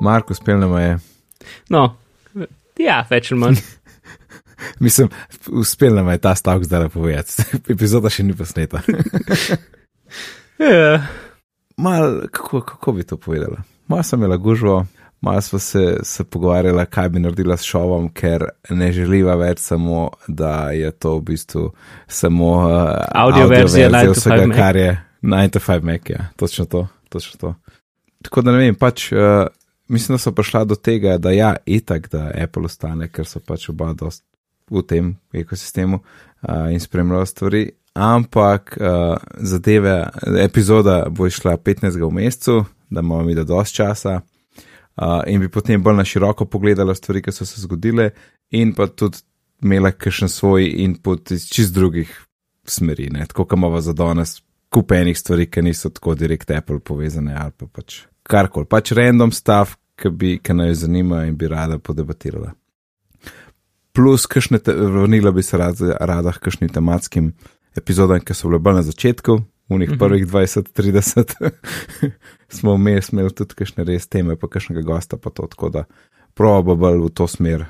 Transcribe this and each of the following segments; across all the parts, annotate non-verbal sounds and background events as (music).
Marko, speljno je. No, ja, več ali manj. (laughs) Mislim, uspel nam je ta stavek zdaj povedati, (laughs) epizoda še ni posneta. (laughs) ja. Mal, kako, kako bi to povedala? Malo sem imela gužvo, malo smo se, se pogovarjali, kaj bi naredila s šovom, ker ne želiva več samo, da je to v bistvu samo uh, Audio verzija verzija 9 to vsega, 5 Mac. kar je 9 to 5 Mac, ja, točno to, točno to. Tako da ne vem, pač. Uh, Mislim, da so prišla do tega, da ja, itak, da Apple ostane, ker so pač oba dost v tem ekosistemu uh, in spremljajo stvari. Ampak uh, zadeve, epizoda bo išla 15. v mesecu, da imamo mi da dost časa uh, in bi potem bolj na široko pogledala stvari, ki so se zgodile, in pa tudi imela kakšen svoj input iz čist drugih smeri, ne? tako kot imamo za danes kupenih stvari, ki niso tako direkt Apple povezane ali pa pač karkoli, pač random stav, ki bi, ki naj jo zanima in bi rada podebatirala. Plus, kakšne, vrnila bi se rad, rada k kakšnim tematskim epizodam, ki so bile bolj na začetku, v njih Mhm. prvih 20-30, (laughs) smo vmes imeli tudi kakšne res teme, pa kakšnega gosta, pa to tako da proba bolj v to smer,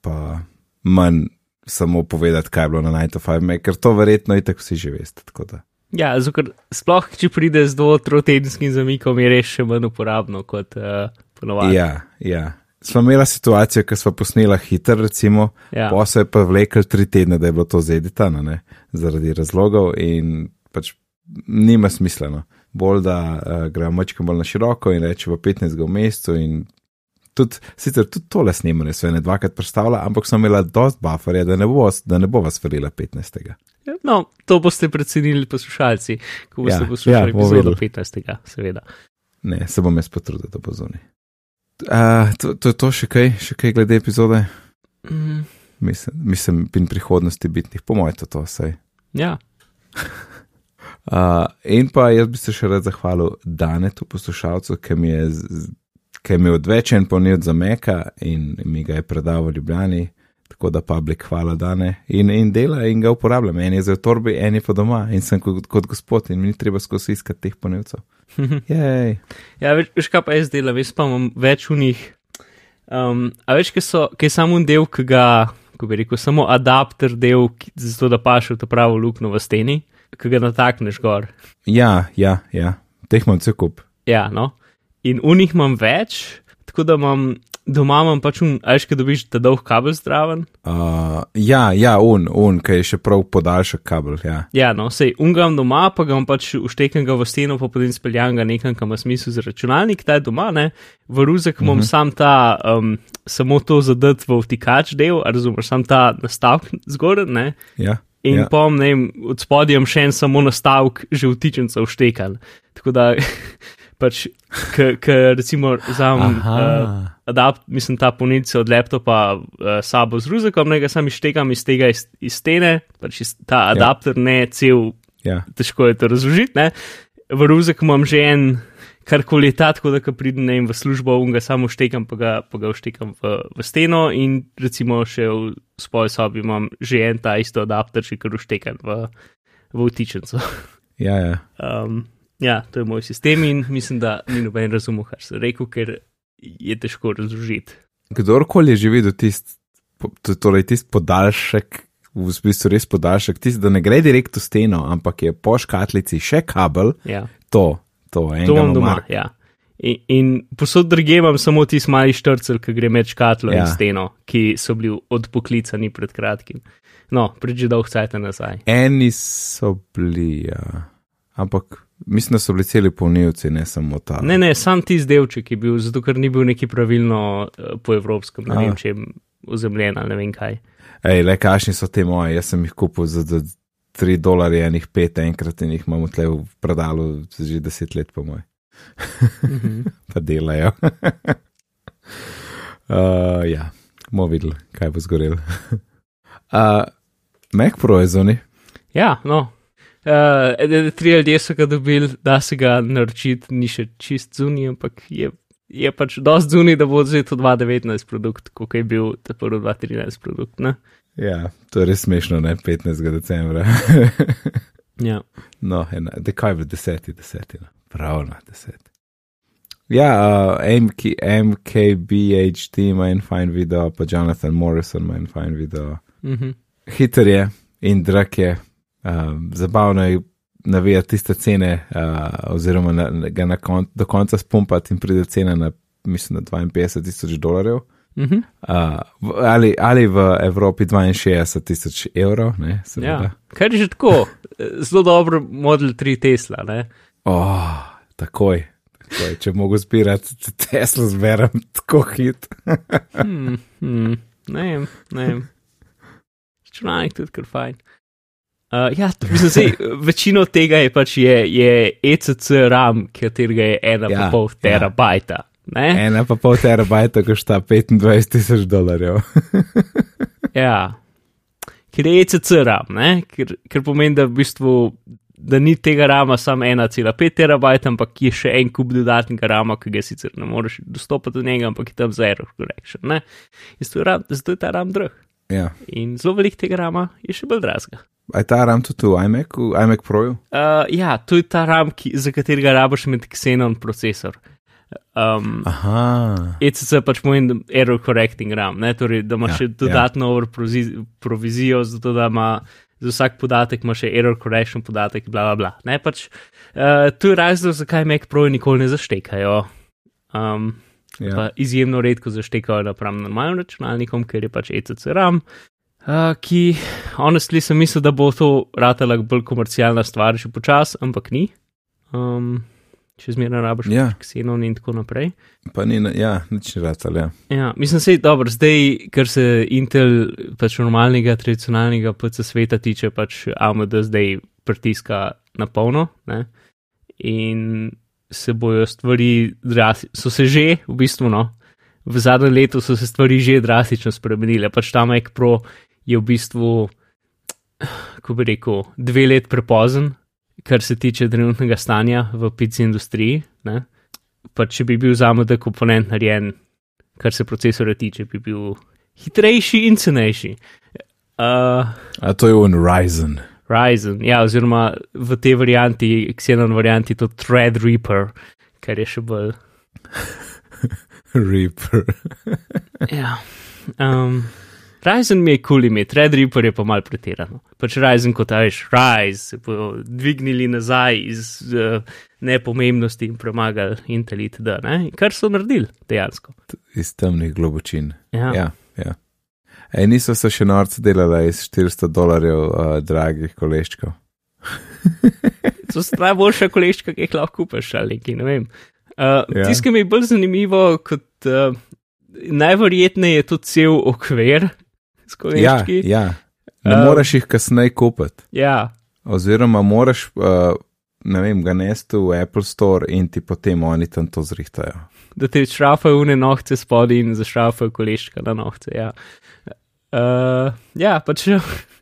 pa manj samo povedati, kaj je bilo na 9-5, ker to verjetno itak vsi že veste. tako da. Ja, ker sploh, če pride z dvotrodtenskim zamikom, je res še manj uporabno kot uh, ponovadi. Ja, ja. Smo imeli situacijo, ko smo posnela hiter, recimo, Ja. pa se je pa vlekel tri tedne, da je bilo to zeditano, ne, zaradi razlogov in pač nima smisleno. Bolj da uh, gremo mačkam bolj na široko in rečemo 15 v mesecu in tudi, sicer tudi tole snemanje se je ne dvakrat predstavlja, ampak sem imela dost bufferja, da ne bo, da ne bo vas verila 15. No, to boste precenili poslušalci, ko boste Ja, poslušali ja, epizodo videli. 15. seveda. Ne, se bom jaz potrudil, da bo zunaj. Uh, to, to je to še kaj, še kaj glede epizode? Mm, Mislim, mislim in prihodnosti bitnih, po mojem, to je vse. ja, (laughs) Uh, in pa jaz bi se še rad zahvalil Danetu, poslušalcu, ki mi je, z- ki je odvečen ponil za Meka in mi ga je predal v Ljubljani. Tako da public hvala Dane in, in dela in ga uporabljam. En je za torbi, en je pa doma in sem kot, kot gospod in mi ni treba skozi iskati teh ponivcev. (laughs) Jej. ja veš, veš kaj pa jaz delam, jaz pa imam več v njih. Um, a veš, kaj, so, kaj je samo en del, ki ga, ko bi rekel, samo adapter del, ki- zato da paše v to pravo luknjo v steni, ki ga natakneš gor. Ja, ja, ja, teh imam cel kup. Ja, no. In v njih imam več, tako da imam doma imam pač un, a veš, kaj dobiš ta dolg kabel zdraven. Uh, ja, ja, un, un, ki je še prav podaljšek kabel. Ja. Ja, no, sej ungam doma, pa ga imam pač uštekan ga v steno, pa potem speljan ga nekam, kam ima smisel za računalnik, ta je doma, ne. V ruzek imam uh -huh. sam ta, um, samo to zadat v vtikač del, a razumeš, sam ta nastavek zgoraj, ne. Ja, In ja. pom, ne vem, od spodaj imam še en samo nastavek, že vtičenca vštekan. Tako da, (laughs) pač, ker recimo vzamem uh, adapt, mislim, ta ponilce od laptopa uh, sabo z ruzekom, ne ga sam ištekam iz tega iz, iz stene, pač iz, ta adapter ne cel, ja. težko je to razložiti, ne. V ruzek imam že en, karkoli je ta, tako da ko pridem ne v službo, in ga samo štekam, pa ga, pa ga vštekam v, v steno in recimo še v svoji sobi imam že en ta isto adapter, še kar vštekan v, v vtičenco. ja, ja. Um, ja, to je moj sistem in mislim, da ni noben razumel, kar sem rekel, ker je težko razložiti. Kdorkoli je že videl tisti torej tist podaljšek, v bistvu res podaljšek, tisti, da ne gre direkt v steno, ampak je po škatlici še kabel, Ja. to, to je To enega imam doma. Ja. In, in posod druge imam samo tisti mali štrcel, ki gre med škatlo ja. Ja. in steno, ki so bili odpoklicani pred kratkim. No, pred že dolg cajt nazaj. Eni so bili, ja. Ampak mislim, da so bili celi polnilci, ne samo ta. Ne, ne, sam tisti delček je bil, zato ker ni bil neki pravilno uh, po evropskem, ne A. vem, če je ozemljen ali ne vem kaj. Ej, le kašni so te moje, jaz sem jih kupil za, za 3 dolarje, enih 5 enkrat in jih imam tle v predalu že 10 let, po moj. Mhm. (laughs) pa delajo. (laughs) uh, ja, bomo videli, kaj bo zgorelo. (laughs) uh, Mac Pro je zunaj. Ja, no. Uh, tri ljudje so ga dobili, da se ga naročiti, ni še čist zunij, ampak je, je pač dosti zunij, da bo zdaj to 2019 produkt, kot je bil ta prvi 2013 produkt. Ne? Ja, to je res smešno, ne 15. decembra. (laughs) Ja. no, ena, kaj je 10. 10. No. Prav na 10. Ja, uh, MK, MKBHD ima en fajn video, pa Jonathan Morrison ima en fajn video. Mhm. Hiter je in drag je, um, zabavno je navijati tiste cene, uh, oziroma na, ga na kon, do konca spumpati in pride cena na, mislim, na 52 tisoč dolarjev. Uh, v- ali, ali v Evropi 62 tisoč evrov, ne. Ja. Kar je že tako, eh, zelo dobro Model 3 Tesla. Ne? Oh, takoj, takoj. Če mogo zbirati Tesla, zberem tako hit. Hmm, hmm, ne vem, ne vem. Računalnik tudi kar fajn. Uh, ja, mislim, sej, večino tega je pač je, je ECC RAM, katerega je ena Ja, ja, terabajta. Ja. Ena pa pol terabajta košta 25 tisoč dolarjev. (laughs) Ja, ker je ECC RAM, ne? ker, ker pomeni, da v bistvu. Da ni tega rama samo 1,5 terabajta, ampak je še en kup dodatnega rama, ki ga sicer ne moreš dostopati do njega, ampak je tam za error correction. ne. Zato je ta ram drag. Ja. In zelo velik tega rama je še bolj dragega. A je ta RAM tudi v iMacu, iMac Proju? Uh, ja, to je ta RAM, ki, za katerega rabiš med Xenon procesor. Um, Aha. ECC pač pomeni error correcting RAM, ne? torej da ima Ja, ja, še dodatno ja. provizi, provizijo, zato da ima za vsak podatek ima še error correction podatek, bla bla bla. Ne, pač, uh, to je razlog, zakaj Mac Pro nikoli ne zaštekajo. Um, Ja. izjemno redko zaštekajo napram normalnim računalnikom, ker je pač ECC RAM. Uh, ki, honestly, sem mislil, da bo to ratala bolj komercialna stvar, že počas, ampak ni. Um, Če zmeraj rabiš Ja. Xenon in tako naprej. Pa ni, ja, nič ni ratal, ja. Ja, mislim, da je dobro, zdaj, kar se Intel, pač normalnega, tradicionalnega PC sveta tiče, pač AMD zdaj pritiska na polno. Ne? In se bojo stvari, so se že, v bistvu, no, v zadnjem letu so se stvari že drastično spremenile. Pač ta Mac Pro je v bistvu, kako bi rekel, dve let prepozen, kar se tiče trenutnega stanja v PC industriji. Ne? Pa če bi bil za AMD komponent narejen, kar se procesora tiče, bi bil hitrejši in cenejši. Uh, A to je on Ryzen. Ryzen, ja, oziroma v tej varianti, Xenon varianti, to Threadripper, kar je še bolj. (laughs) Reaper. Ja. Um, Ryzen mi je kul cool ime, Threadripper je pa mal pretirano. Pač Ryzen kot ajš, Rise, se bodo dvignili nazaj iz uh, nepomembnosti in premagali Intel itd., ne? kar so naredili dejansko. Iz temnih globočin. Ja. Ja, ja. Ej, niso se še norce delali iz 400 dolarjev uh, dragih koleščkov. (laughs) To so najboljša koleščka, ki jih lahko kupiš ali nekaj, ne vem. Uh, Ja. Tisto, ki mi je bolj zanimivo, kot uh, najverjetneje je to cel okvir (laughs) s Ja, ja. Ne Um, moreš jih kasneje kupiti. ja. Oziroma, moraš, uh, ne vem, ga nesti v Apple Store in ti potem oni tam to zrihtajajo. da te šrafajo une nohce spodaj in zašrafajo koleščka na nohce. Ja, uh, ja pač.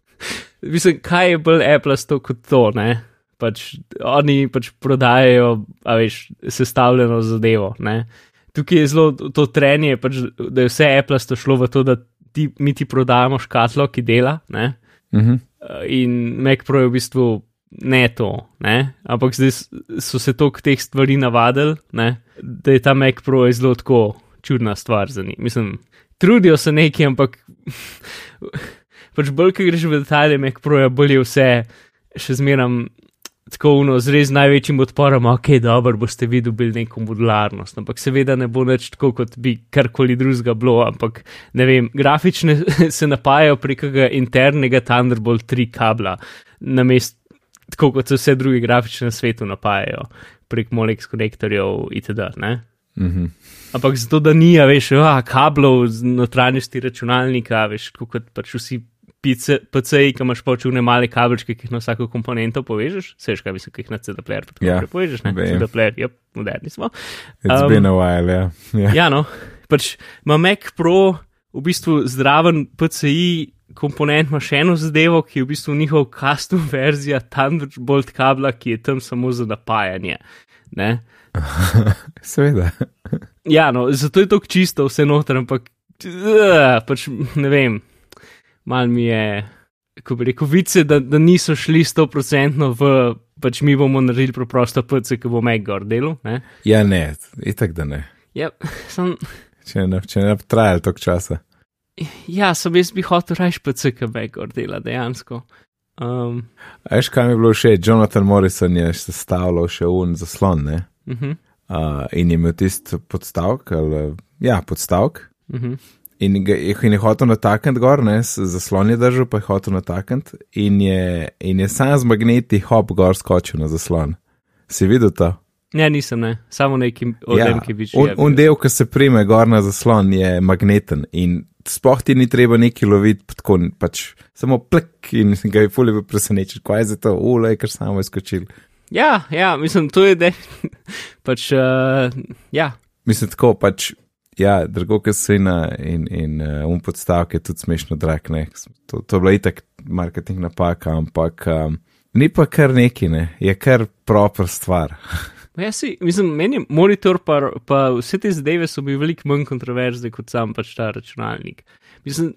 (laughs) Mislim, kaj je bolj Apple to kot to, ne? Pač oni pač prodajajo, a veš, sestavljeno zadevo, ne? Tukaj je zelo to trenje, pač, da je vse Apple šlo v to, da ti, mi ti prodajamo škatlo, ki dela, ne? Uh -huh. Uh, in Mac Pro je v bistvu ne to, ne? ampak zdaj so se toliko teh stvari navadili, ne? da je ta Mac Pro je zelo tako čudna stvar za njih. Mislim, trudijo se neki, ampak (laughs) pač bolj, ki greš v detalje Mac Pro, je bolje vse še zmeram. Tako uno, z res največjim odporom, ok, dobro, boste vi dobili neko modularnost, ampak seveda ne bo več tako, kot bi karkoli drugega bilo, ampak ne vem, grafične (laughs) se napajajo prek internega Thunderbolt 3 kabla, namest tako kot se vse druge grafične na svetu napajajo prek Molex konektorjev itd. Ne? Uh -huh. Ampak zato, da ni, a veš, a, kablov z notranjosti računalnika, veš, kot pač vsi PC, PC-ji, ki imaš pač une male kabelčke, ki jih na vsako komponento povežeš, seš kaj mislim, ki jih na CD-player pa tako Ja, naprej povežeš, ne? vem. CD-player, ja, moderni smo. It's Um, been a while, ja. ja. Ja, no, pač ima Mac Pro v bistvu zdraven PCI komponent, ima še eno zadevo, ki je v bistvu njihov custom verzija Thunderbolt kabla, ki je tam samo za napajanje. Ne? (laughs) Seveda. Ja, no, zato je to čisto vse noter, ampak uh, pač ne vem, mal mi je, kako bi rekel, vice, da, da niso šli 100% v pač mi bomo naredili preprosto PC, ki bo Mac gor delal. Ne? Ja, ne, itak da ne. Ja, sem, Če ne, če ne bi trajalo toliko časa. ja, sem jaz bi hotel reči PC, ki Mac gor dela dejansko. Um, A Veš, kaj mi je bilo všeč? Jonathan Morrison je sestavljal še un zaslon, ne? uh -huh, Uh, in je imel tisti podstavek, ali, ja, podstavek. uh -huh. In, ga, in je hotel natakniti gor, ne, zaslon je držal, pa je hotel natakniti, in je, in je sam z magneti hop gor skočil na zaslon. Si videl to? Ne, nisem, ne. samo neki od ja, ki bi un, že. un del, ki se prime gor na zaslon, je magneten in sploh ti ni treba neki loviti, pa tako pač samo plek in ga je fulje presenečen, kaj je za to, ule, ker samo je skočil. Ja, ja, mislim, to je de. (laughs) pač, uh, ja, Mislim, tako pač, ja, drugo, ki se ina in, in uh, um podstavek je tudi smešno drag, ne. To, to je bila itak marketing napaka, ampak um, ni pa kar neki, ne, je kar proper stvar. (laughs) Ja, si, mislim, meni monitor, pa, pa vse te zadeve so bile veliko manj kontroverzne kot sam pač ta računalnik. Mislim,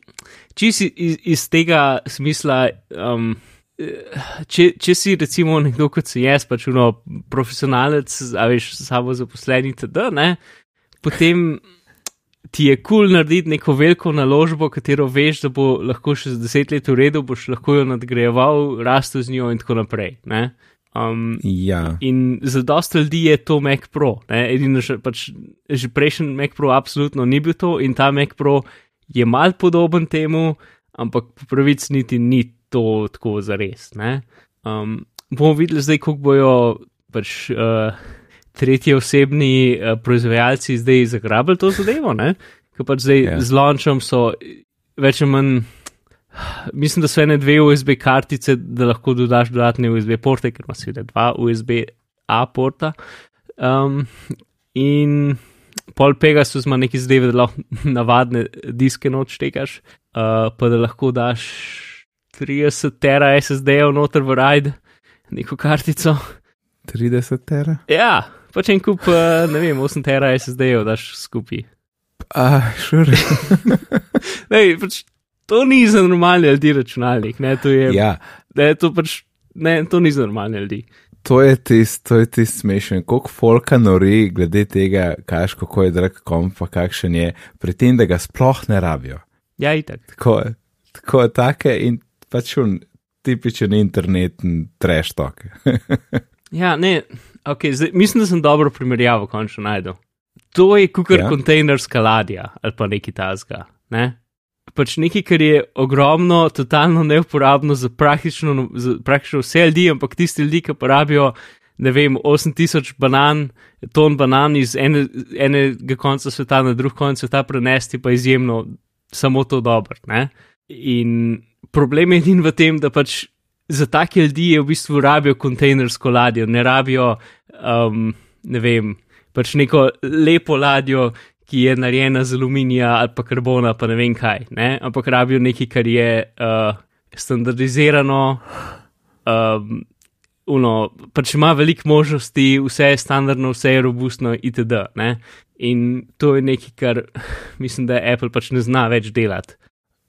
čisi iz, iz tega smisla, um, eh, če, če si recimo nekdo kot si jaz, pač uno profesionalec, a veš, samo zaposleni, td., ne, potem ti je kul cool narediti neko veliko naložbo, katero veš, da bo lahko še za deset let v redu, boš lahko jo nadgrajeval, rastel z njo in tako naprej. Ne? Um, Ja, In za dosta ljudi je to Mac Pro. ne. Edino, že, pač, že prejšnji Mac Pro absolutno ni bil to in ta Mac Pro je mal podoben temu, ampak po pravici niti ni to tako zares. ne. Um, bomo videli zdaj, kako bojo pač, uh, tretji osebni uh, proizvajalci zdaj zagrabili to zadevo. Ker pač zdaj Ja. yeah. z launchom so več ali manj. (sighs) Mislim, da so ene dve USB kartice, da lahko dodaš dodatne USB porte, ker ima seveda dva USB-A porta. Um, in pol Pegasus ima neki zdaj, da lahko (laughs) navadne diske noč tekaš, uh, pa da lahko daš 30 tera SSD-jev noter v RAID, neko kartico. 30 tera. Ja, pač en kup, uh, ne vem, 8 tera SSD-jev daš skupaj. Ah, šur. Lej, (laughs) pač, to ni za normalne ljudi računalnik, ne, to je, ja, ne, to pač, ne, to ni za normalne ljudi. to je tisto, to je tisto smešen. Koliko folka nori glede tega, kaš, kako je drag komp, pa kakšen je, pri tem, da ga sploh ne rabijo. Ja, itak. Tako, tako take in pač un tipičen internetni trash talk. (laughs) Ja, ne, okay, zdaj, mislim, da sem dobro primerjavo končno najdel. To je kukar Ja. kontejnerska ladja ali pa neki tasga. Ne? Pač nekaj, kar je ogromno, totalno neuporabno za praktično, za praktično vse ljudi, ampak tisti ljudi, ki porabijo, ne vem, 8000 banan, ton banan iz ene, enega konca sveta na drug konec sveta prenesti, pa izjemno samo to dobro. Ne? In problem je edin v tem, da pač za take ljudi je v bistvu rabijo kontejnersko ladjo, ne rabijo, um, ne vem, pač neko lepo ladjo, ki je narejena z aluminija ali pa karbona, pa ne vem kaj, ne? ampak rabijo nekaj, kar je uh, standardizirano, um, uno, pač ima veliko možnosti, vse je standardno, vse je robustno, itd. Ne? In to je nekaj, kar (laughs) mislim, da Apple pač ne zna več delati.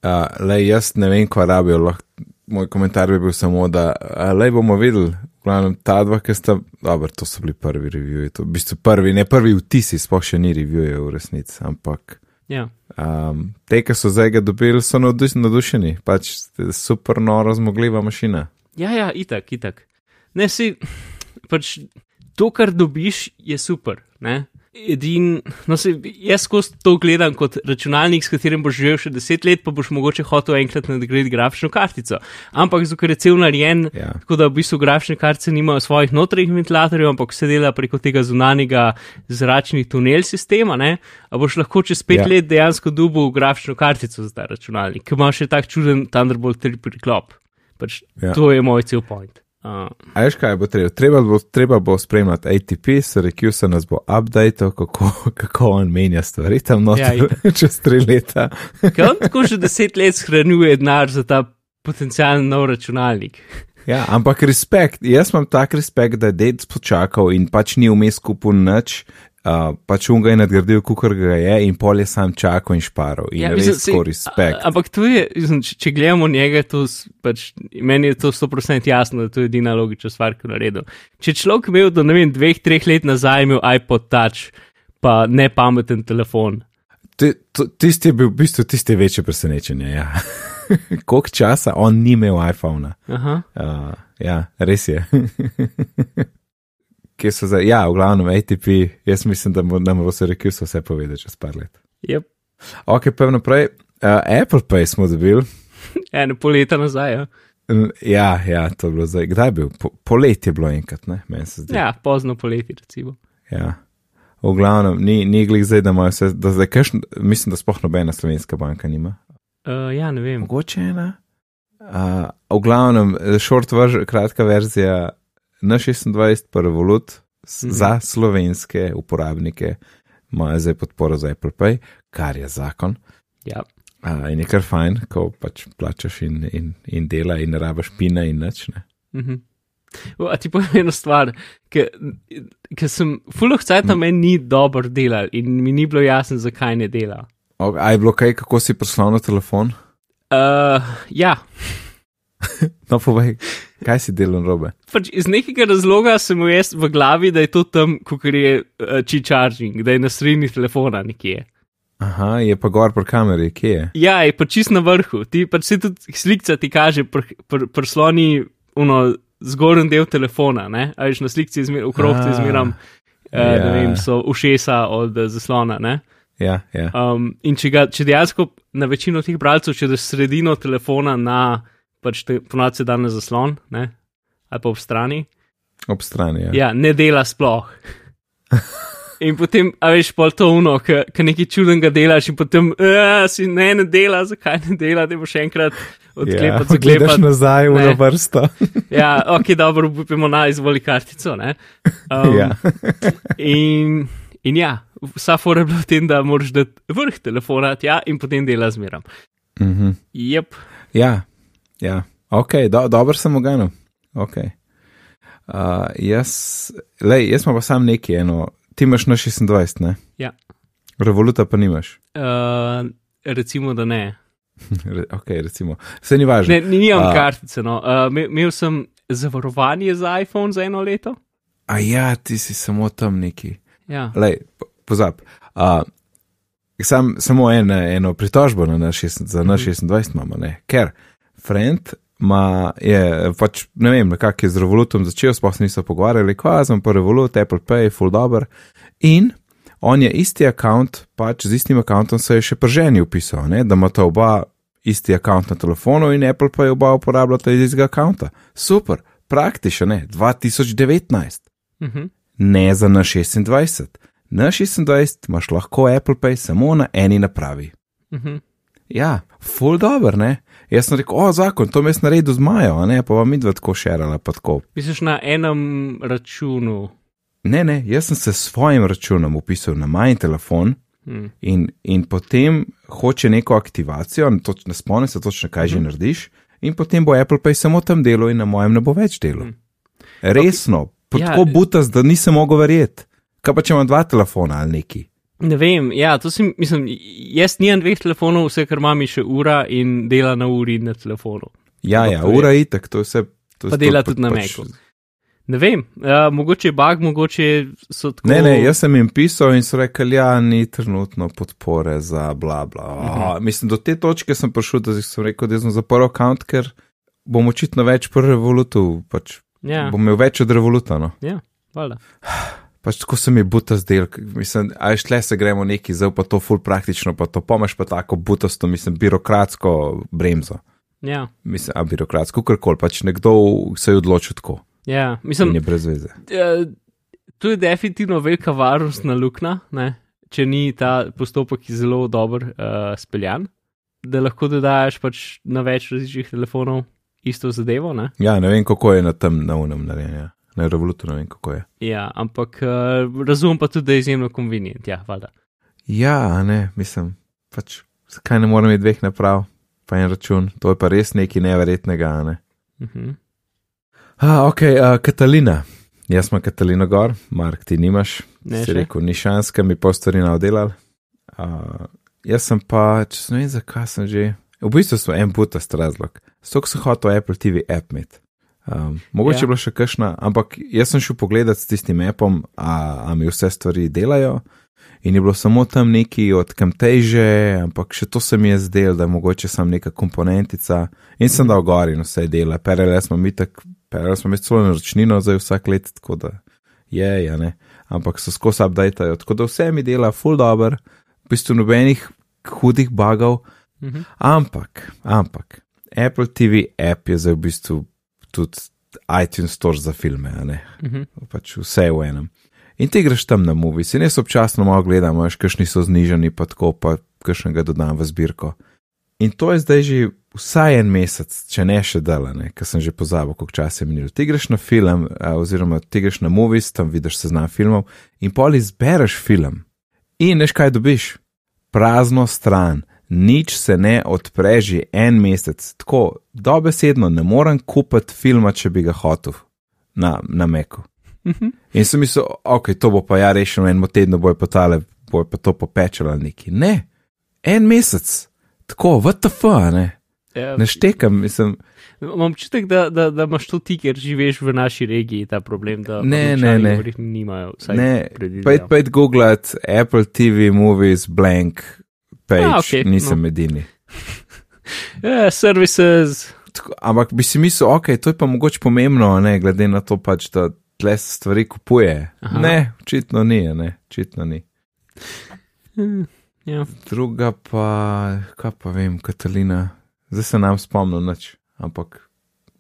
Uh, le jaz ne vem, kaj rabijo. Lahko, moj komentar bi bil samo, da le bomo videli, glavno ta dva, ki sta, dobro, to so bili prvi reviji, to v bistvu prvi, ne prvi vtisi, sploh še ni revije v resnici, ampak Ja. um, te, ki so zdaj ga dobili, so navduš, navdušeni, pač super noro zmogljiva mašina. Ja, ja, itak, itak. Ne si, pač to, kar dobiš, je super. Ne? Edin, no, se, jaz skozi to gledam kot računalnik, s katerim boš živel še deset let, pa boš mogoče hotel enkrat nadgraditi grafično kartico. Ampak zato, ker je cel narejen, Ja. tako da v bistvu grafične kartice nimajo svojih notranjih ventilatorjev, ampak se dela preko tega zunanjega zračnih tunel sistema, ne? a boš lahko čez pet Ja. ja. let dejansko dubil grafično kartico za ta računalnik, ki ima še tak čuden Thunderbolt 3 priklop. Pač Ja. ja. To je moj cel point. Uh, A veš kaj bo treba? Treba bo, treba bo spremljati ATP, Syracuse se nas bo update, kako, (laughs) kako on menja stvari tam noter Ja, (laughs) čez tri leta. ker on tako že deset let shranjuje denar za ta potencijalni nov računalnik. Ja, ampak respekt, jaz imam tak respekt, da je ded počakal in pač ni vmes kupil nič, Uh, pač unga je nadgradil, kukor ga je, in pol je sam čakal in šparal. In Ja, mislim, res skoraj respekt. A- Ampak to je, mislim, če, če gledamo njega, to, pač, meni je to 100% jasno, da to je edina logična stvar, ki je naredil. Če človek imel do ne vem, dveh, treh let nazaj imel iPod Touch, pa ne pameten telefon. Tisti je bil v bistvu tisti večje presenečenje. Ja. (laughs) Koliko časa on ni imel iPhona? Aha. Uh, ja, res je. (laughs) Kje so zdaj? Ja, v glavnem ATP, jaz mislim, da bo- nam bo se rekel vse povedati čez par let. Yep. Ok, pa naprej. Uh, Apple Pay smo dobili. (laughs) Eno pol leta nazaj. Ja, Ja, ja, to je bilo zdaj. Kdaj je bil? Po, poletje je bilo enkrat, ne, meni se zdi. ja pozno poleti, recimo. Ja. V glavnem, ni, ni glih zdaj, da imajo vse, da zdaj kakšn, mislim, da sploh nobena slovenska banka nima. Uh, ja, ne vem. Mogoče ena. Uh, v glavnem, short version, kratka verzija na 26 pa Revolut Mhm. za slovenske uporabnike imajo zdaj podporo za Apple Pay, kar je zakon. Ja. Uh, in je kar fajn, ko pač plačaš in, in, in dela in rabaš pina in nič. Ne? Mhm. O, A ti povem eno stvar, ker sem fuloh cajt Hm. na meni ni dobro delal in mi ni bilo jasno, zakaj ne dela. O, A je bilo kaj, kako si poslal na telefon? Uh, ja, (laughs) No, povej, kaj si delal robe? pač iz nekega razloga sem imel jaz v glavi, da je to tam, kot je uh, chi charging, da je na sredini telefona nekje. Aha, je pa gor pri kameri, kje je? Ja, je pa čist na vrhu, ti pač se tudi slikca ti kaže, pr, pr, prsloni uno zgornji del telefona, ne, a veš na slikci izmer, okrog ti A, izmeram, uh, ja. ne vem, so ušesa od uh, zaslona, ne. Ja, ja. Um, in če, ga, če dejansko na večino teh bralcev, če daš sredino telefona na, pač ponovadi da na zaslon, ne, ali pa ob strani, ob strani. Ja. ja, ne dela sploh. (laughs) In potem, a veš, pol to uno, ki nekaj čudnega delaš, in potem, uh, si ne, ne dela, zakaj ne dela, da bo še enkrat odklepati, ja, gledaš nazaj v Ne. vrsto. (laughs) Ja, ok, dobro, upimo na izvoli kartico, ne. Um, ja. (laughs) In, in ja, vsa fora je bila v tem, da moraš dati vrh telefona tja in potem dela zmeram. Mhm. Jep, ja, ja. ok, do, dobro sem oganil. Okay. Uh, jaz, lej, jaz imam pa sam neki eno, ti imaš na 26, ne? Ja. Revoluta pa nimaš. uh, recimo, da ne. (laughs) Re, ok, recimo. Vse ni važno. Ne, ni- nimam A. kartice. No. Uh, imel, sem zavarovanje za iPhone za eno leto. A ja, ti si samo tam neki. Ja. Lej, po- pozab. Uh, sam, samo en, eno pritožbo na naš 26 za naš 26 imamo, ne? ker friend ma je pač, ne vem, nekako je z Revolutom začel, sploh se niso pogovarjali, ko sem pa Revolut, Apple Pay, full dober. In on je isti račun, pač z istim računom se je še prženi upisal, ne? da ima ta oba isti račun na telefonu in Apple Pay oba uporabljata iz istega računa. Super, praktično, ne, 2019 Uh -huh. ne za na 26. Na 26 imaš lahko Apple Pay samo na eni napravi. Uh -huh. Ja, full dobro, ne? Jaz sem rekel, o, zakon, to mi je naredil z Majo, a ne, pa vam midva tako šerala, pa tako. Misliš na enem računu? Ne, ne, jaz sem se s svojim računom upisal na majhen telefon Hm. in, in potem hoče neko aktivacijo, toč, ne spomnim se točno, kaj že narediš, in potem bo Apple Pay samo tam delo in na mojem ne bo več delo. Mhm. Resno, pa Ja. tako butas, da nisem mogel verjeti. Kaj pa če imam dva telefona ali neki? Ne vem, ja, to si, mislim, jaz nimam dveh telefonov, vse kar imam je še ura in dela na uri na telefonu. Ja, ja, to ura je itak, to je vse. To, Pa to dela pa- tudi na pač- Macu. Ne vem, uh, mogoče je bug, mogoče so tako. Ne, ne, jaz sem jim pisal in so rekli, ja, ni trenutno podpore za bla bla. Oh, mislim, do te točke sem prišel, da sem rekel, da sem zaprl račun, ker bom očitno več po revolutu, pač Ja, bom imel več od revoluta. No. ja, valjda. Pač tako se mi buta zdel, mislim, a je šle se gremo neki, zdaj pa to ful praktično, pa to pomeš pa tako butasto, mislim, birokratsko bremzo. Ja, Mislim, a birokratsko, karkoli, pač nekdo se je odločil tako ja, in mislim, je brez veze. uh, to je definitivno velika varnostna luknja, ne? če ni ta postopek zelo dober uh, speljan, da lahko dodajaš pač na več različnih telefonov isto zadevo. Ne? Ja, ne vem, kako je na tem na unem narejen, ja. Na revolutu ne vem, kako je. Ja, ampak uh, razumem pa tudi, da je izjemno konvenient. Ja, valjda. Ja, ne, mislim, pač, zakaj ne morem imeti dveh naprav, pa en račun, to je pa res nekaj neverjetnega. Ne? Uh -huh. A, ok, uh, Katalina, jaz sem Katalina Gor, Mark, ti nimaš. Ne, si še? rekel, ni šans, ker mi pol stvari navdelal. Uh, jaz sem pa, če se ne vem, zakaj sem že. V bistvu sem en putast razlog. Stok sem hotel Apple TV app imeti. Um, mogoče Ja. je bila še kakšna, ampak jaz sem šel pogledat s tistim appom, a, a mi vse stvari delajo. In je bilo samo tam neki od Camtasia, ampak še to se mi je zdelo, da je mogoče samo neka komponentica. In sem dal gor in vse dela. Perele smo mi tako, perele smo mi celo naročnino za vsak let, tako da je, ja ne. Ampak so skozi updateajo, tako da vse mi dela full dobro, v bistvu nobenih hudih bugov. Mhm. Ampak, ampak, Apple TV app je zdaj v bistvu tudi iTunes Store za filme, ne Mhm. pač vse v enem. In ti greš tam na movies, in jaz občasno malo gledam, veš, kakšni so znižani, pa tako, pa kakšnega dodam v zbirko. In to je zdaj že vsaj en mesec, če ne še delane, ker sem že pozabil, koliko časa je minilo. Ti greš na film, oziroma ti greš na movies, tam vidiš seznam filmov in pol izbereš film. In veš kaj dobiš? Prazno stran, nič se ne odpre že en mesec. Tako, dobesedno ne morem kupiti filma, če bi ga hotel na, na Meku. In sem mislil, ok, to bo pa ja rešeno, en teden boj pa tale, boj pa to popečala neki. Ne, en mesec, tako, VTF, ne. Ja, Ne štekam, mislim, Imam občutek, da, da, da imaš to ti, ker živiš v naši regiji, ta problem, da Ne, ne, ne. nimajo. ne, predvidevam. pojdi pojdi googlat Apple TV movies blank page, A, okej, nisem no. edini. (laughs) Ja, services. Tako, ampak bi si mislil, ok, to je pa mogoče pomembno, ne, glede na to pač, da tle se stvari kupuje. Aha. Ne, očitno ni, ne, očitno ni. Hm, Ja. Druga pa, kaj pa vem, Katalina, zdaj se nam spomnim nič, ampak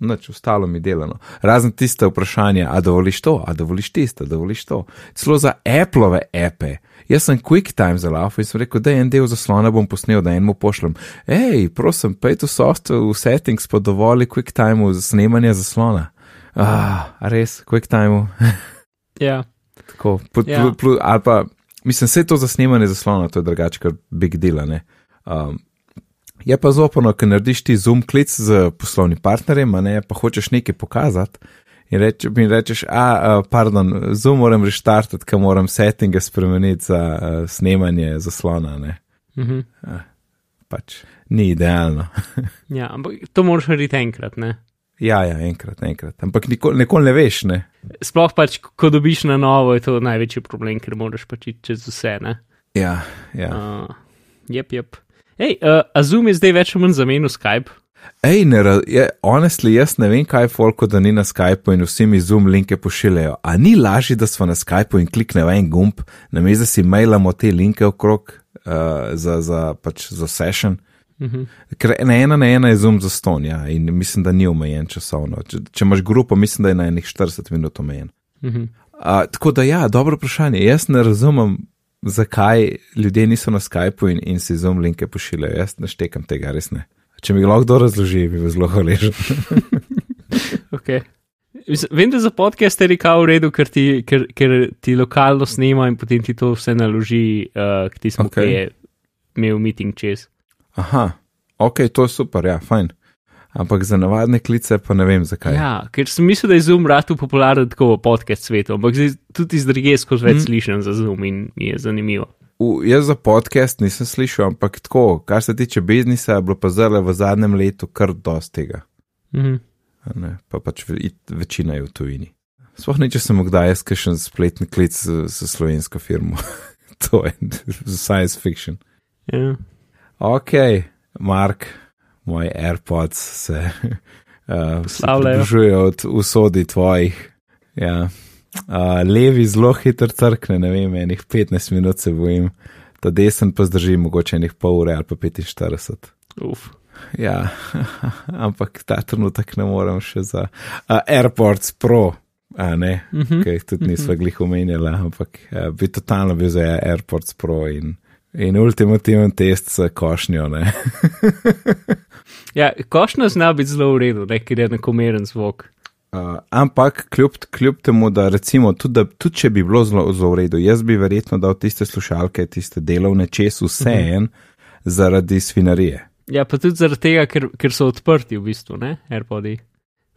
nič, ostalo mi delano. Razen tiste vprašanja, a dovoliš to, a dovoliš tisto, a dovoliš to. Celo za Appleove epe. Jaz sem QuickTime za lafo in sem rekel, da en del zaslona bom posnel, da enemu pošljem. Hej, prosim, pej tu software v settings pa dovoli QuickTime za snemanje zaslona. Ah, res, QuickTime. (laughs) ja. Tako, pl, Ja. pl, pl, ali pa, mislim, vse to za snemanje zaslona, to je drugače, kar big deal. ne. Um, je pa zopano, ker narediš ti zoom klic z poslovnim partnerjem, a ne pa hočeš nekaj pokazati. In reč, mi rečeš, a, a, pardon, zoom moram reštartati, ker moram settinge spremeniti za a, snemanje zaslona. Ne. Mhm. Pač ni idealno. (laughs) ja, ampak to moraš narediti enkrat. Ne? ja, ja, enkrat, enkrat. Ampak nikoli, nikoli ne veš, ne. Sploh pač, ko dobiš na novo, je to največji problem, ker moraš pač iti čez vse. Ne? Ja, ja. Uh, jep, jep. Hej, uh, a Zoom je zdaj več ali manj zamenil Skype. Ej, ne, je, honestly, jaz ne vem, kaj je folko, da ni na Skypeu in vsi mi zoom linke pošiljajo. A ni lažje, da smo na Skypeu in kliknemo en gumb, namesto da si mailamo te linke okrog uh, za, za, pač, za session. Mhm. Ker na ena na ena je zoom za ston, ja, in mislim, da ni omejen časovno. Če, če imaš grupo, mislim, da je na enih 40 minut omejen. Mhm. Uh, tako da, ja, dobro vprašanje. Jaz ne razumem, zakaj ljudje niso na Skypeu in, in si zoom linke pošiljajo. Jaz ne štekam tega, res ne. Če mi lahko kdo razloži, bi bil zelo hvaležen. (laughs) Okay. Vem, da za podcast je rekel v redu, ker ti, ker, ker ti lokalno snema in potem ti to vse naloži, uh, ki ti smo Okej. okay. imel meeting čez. Aha, ok, to je super, ja, fajn. Ampak za navadne klice pa ne vem zakaj. Ja, ker sem mislil, da je Zoom ratu popularen tako v podcast svetu, ampak zdaj tudi iz druge skozi več mm. slišim za Zoom in je zanimivo. V, jaz za podcast nisem slišal, ampak tako, kar se tiče biznisa, je bilo pa zelo v zadnjem letu kar dosti tega. Mhm. a Ne, pa pač večina je v tujini. Sploh ne, če sem kdaj jaz kakšen spletni klic s, slovensko firmo. (laughs) to je science fiction. Ja. Ok, Mark, moji AirPods se uh, (laughs) Slavljajo. približujejo od usodi tvojih. Ja. Uh, levi zelo hitro crkne, ne vem, enih 15 minut se bojim, ta desen pa zdrži mogoče enih pol ure ali pa 45. Uf. Ja, (laughs) ampak ta trenutek ne morem še za uh, AirPods Pro, a ne, Mhm. ki jih tudi nisva glih omenjala, ampak uh, bi totalno bil za AirPods Pro in, in ultimativen test s košnjo, ne. (laughs) Ja, košna zna biti zelo v redu, ne, ker je enakomeren zvok. Uh, ampak kljub, kljub temu, da recimo, tudi, da, tudi če bi bilo zelo, zelo v redu, jaz bi verjetno dal tiste slušalke, tiste delovne čez vse en zaradi svinarije. Ja, pa tudi zaradi tega, ker, ker so odprti v bistvu, ne, AirPodi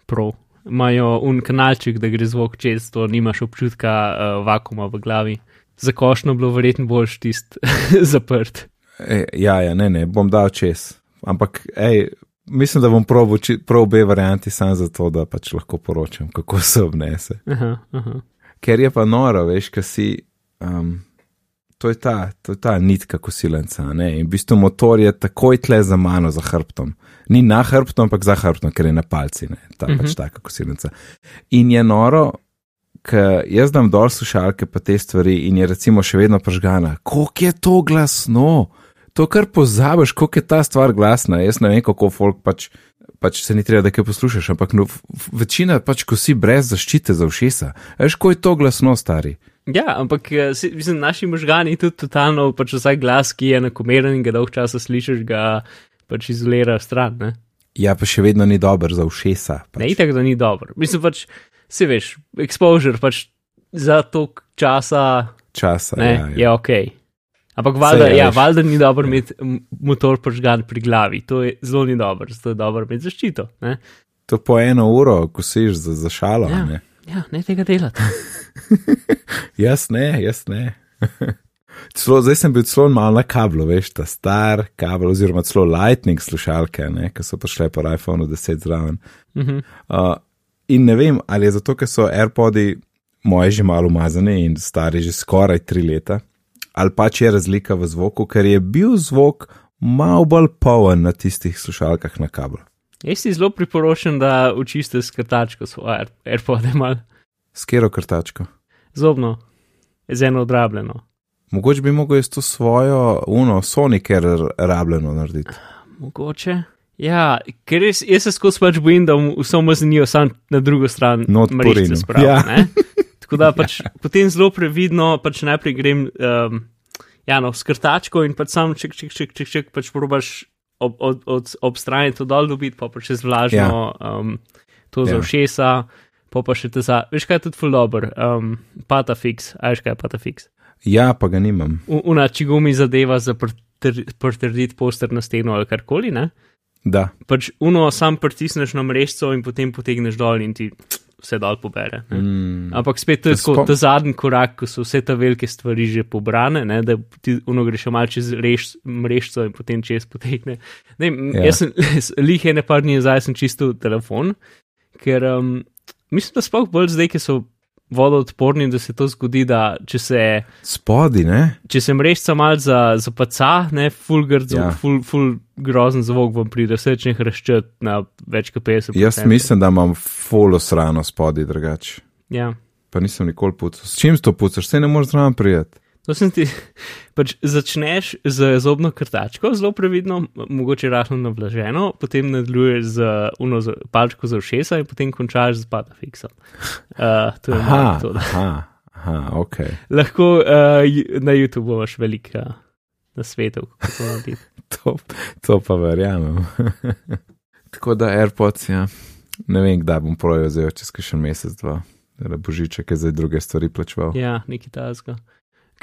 Pro. imajo un kanalček, da gre zvok čez to, nimaš občutka uh, vakuma v glavi. Za košno bilo verjetno boljš tist (laughs) zaprt. E, ja, ja, ne, ne, bom dal čez. Ampak, ej, mislim, da bom probil prav obe varianti, samo zato, da pač lahko poročam, kako se obnese. Aha, aha. Ker je pa noro, veš, kaj si. Um, to je ta, to je ta nitka kosilenca. Ne? In v bistvu motor je takoj tle za mano, za hrbtom. Ni na hrbtom, ampak za hrbtom, ker je na palci, ne? ta uh -huh. pač taka kosilenca. In je noro, ker jaz dam dol slušalke pa te stvari in je recimo še vedno pržgana. Koliko je to glasno? To kar pozabiš, koliko je ta stvar glasna. Jaz ne vem, kako folk pač. Pač se ni treba, da kaj poslušaš, ampak no, večina pač, ko si brez zaščite za ušesa, veš, ko je to glasno, stari. Ja, ampak eh, mislim, naši možgani tudi totalno, pač vsak glas, ki je enakomeren in ga dolg časa slišiš, ga pač izolira stran. Ne? Ja, pa še vedno ni dober za ušesa. Pač. Ne, tako da ni dober. Mislim pač, se veš, exposure pač za tok časa, časa ne, ja, ja. je ok. Ampak valjda, ja, veš. valjda ni dobro imeti motor požgan pri glavi, to je zelo ni dobro, zato je dobro imeti zaščito. Ne? To po eno uro, ko siš za, za šalo. Ja. Ne? Ja, ne tega delati. (laughs) Jaz ne, jaz ne. (laughs) Celo, zdaj sem bil celo malo na kablu, veš, ta star kabel, oziroma celo Lightning slušalke, ki so prišle po iPhonu 10 zraven. Mhm. Uh, in ne vem, ali je zato, ker so AirPodi moji že malo umazani in stari že skoraj tri leta, ali pač je razlika v zvoku, ker je bil zvok malo bolj poln na tistih slušalkah na kablu. Jaz ti zelo priporočam, da učiste s krtačko svoje Air- AirPode mal Skero krtačko. zobno, z eno odrabljeno. Mogoče bi mogel jaz to svojo, uno, Sonicer rabljeno narediti. Mogoče. Ja, ker res, jaz se skozi pač bojim, da bom vse mazanijo sam na drugo stran. Not mrežice porinu. spravil, Ja. ne. Tako da (laughs) pač potem zelo previdno, pač najprej grem um, ja, no, s krtačko in pač sam ček, ček, ček, ček, ček pač probaš ob, od, od, ob strani to dol dobiti, pa pa čez vlažno um, to za Ja. ušesa, pa pa še te za. Veš kaj je tudi full dobr, um, patafix, a veš kaj je patafix. Ja, pa ga nimam. U- Una čigumi zadeva za pritr- pritrditi poster na steno ali karkoli, ne? Da, pač uno sam pritisneš na mrežo in potem potegneš dol in ti vse dol pobere. ne. mm, Ampak spet to je tako, ta zadnji korak, ko so vse te velike stvari že pobrane, ne, da ti uno greš malce čez rež, mrežo in potem čez potegne. Ne, Ja. ja. Jaz sem (laughs) lih ene par dni nazaj sem čisto telefon, ker um, mislim, da sploh bolj zdaj, ki so vodoodporni, da se to zgodi, da če se spodi, ne? če se mrežca mal za, za paca, ne, full grd zvok, Ja. full, full grozen zvok vam pride, vse če jih razčet na več kot 50. Jaz mislim, da imam folo srano spodi drugače. Ja. Pa nisem nikoli pucal. S čim to pucaš, se ne moreš zraven prijeti. To sem ti, pač začneš z zobno krtačko, zelo previdno, mogoče rahlo navlaženo, potem nadaljuješ z uno z palčko za ušesa in potem končaš z patafixom. Uh, to je Aha, malo to. da- aha, aha, ok. Lahko uh, na YouTubu imaš veliko uh, na svetu, kako to narediti. (laughs) To, to pa verjamem. (laughs) Tako da AirPods, ja. Ne vem, kdaj bom projel zdaj, čez kakšen mesec, dva. Da božiček je zdaj druge stvari plačeval. Ja, nekaj tasga.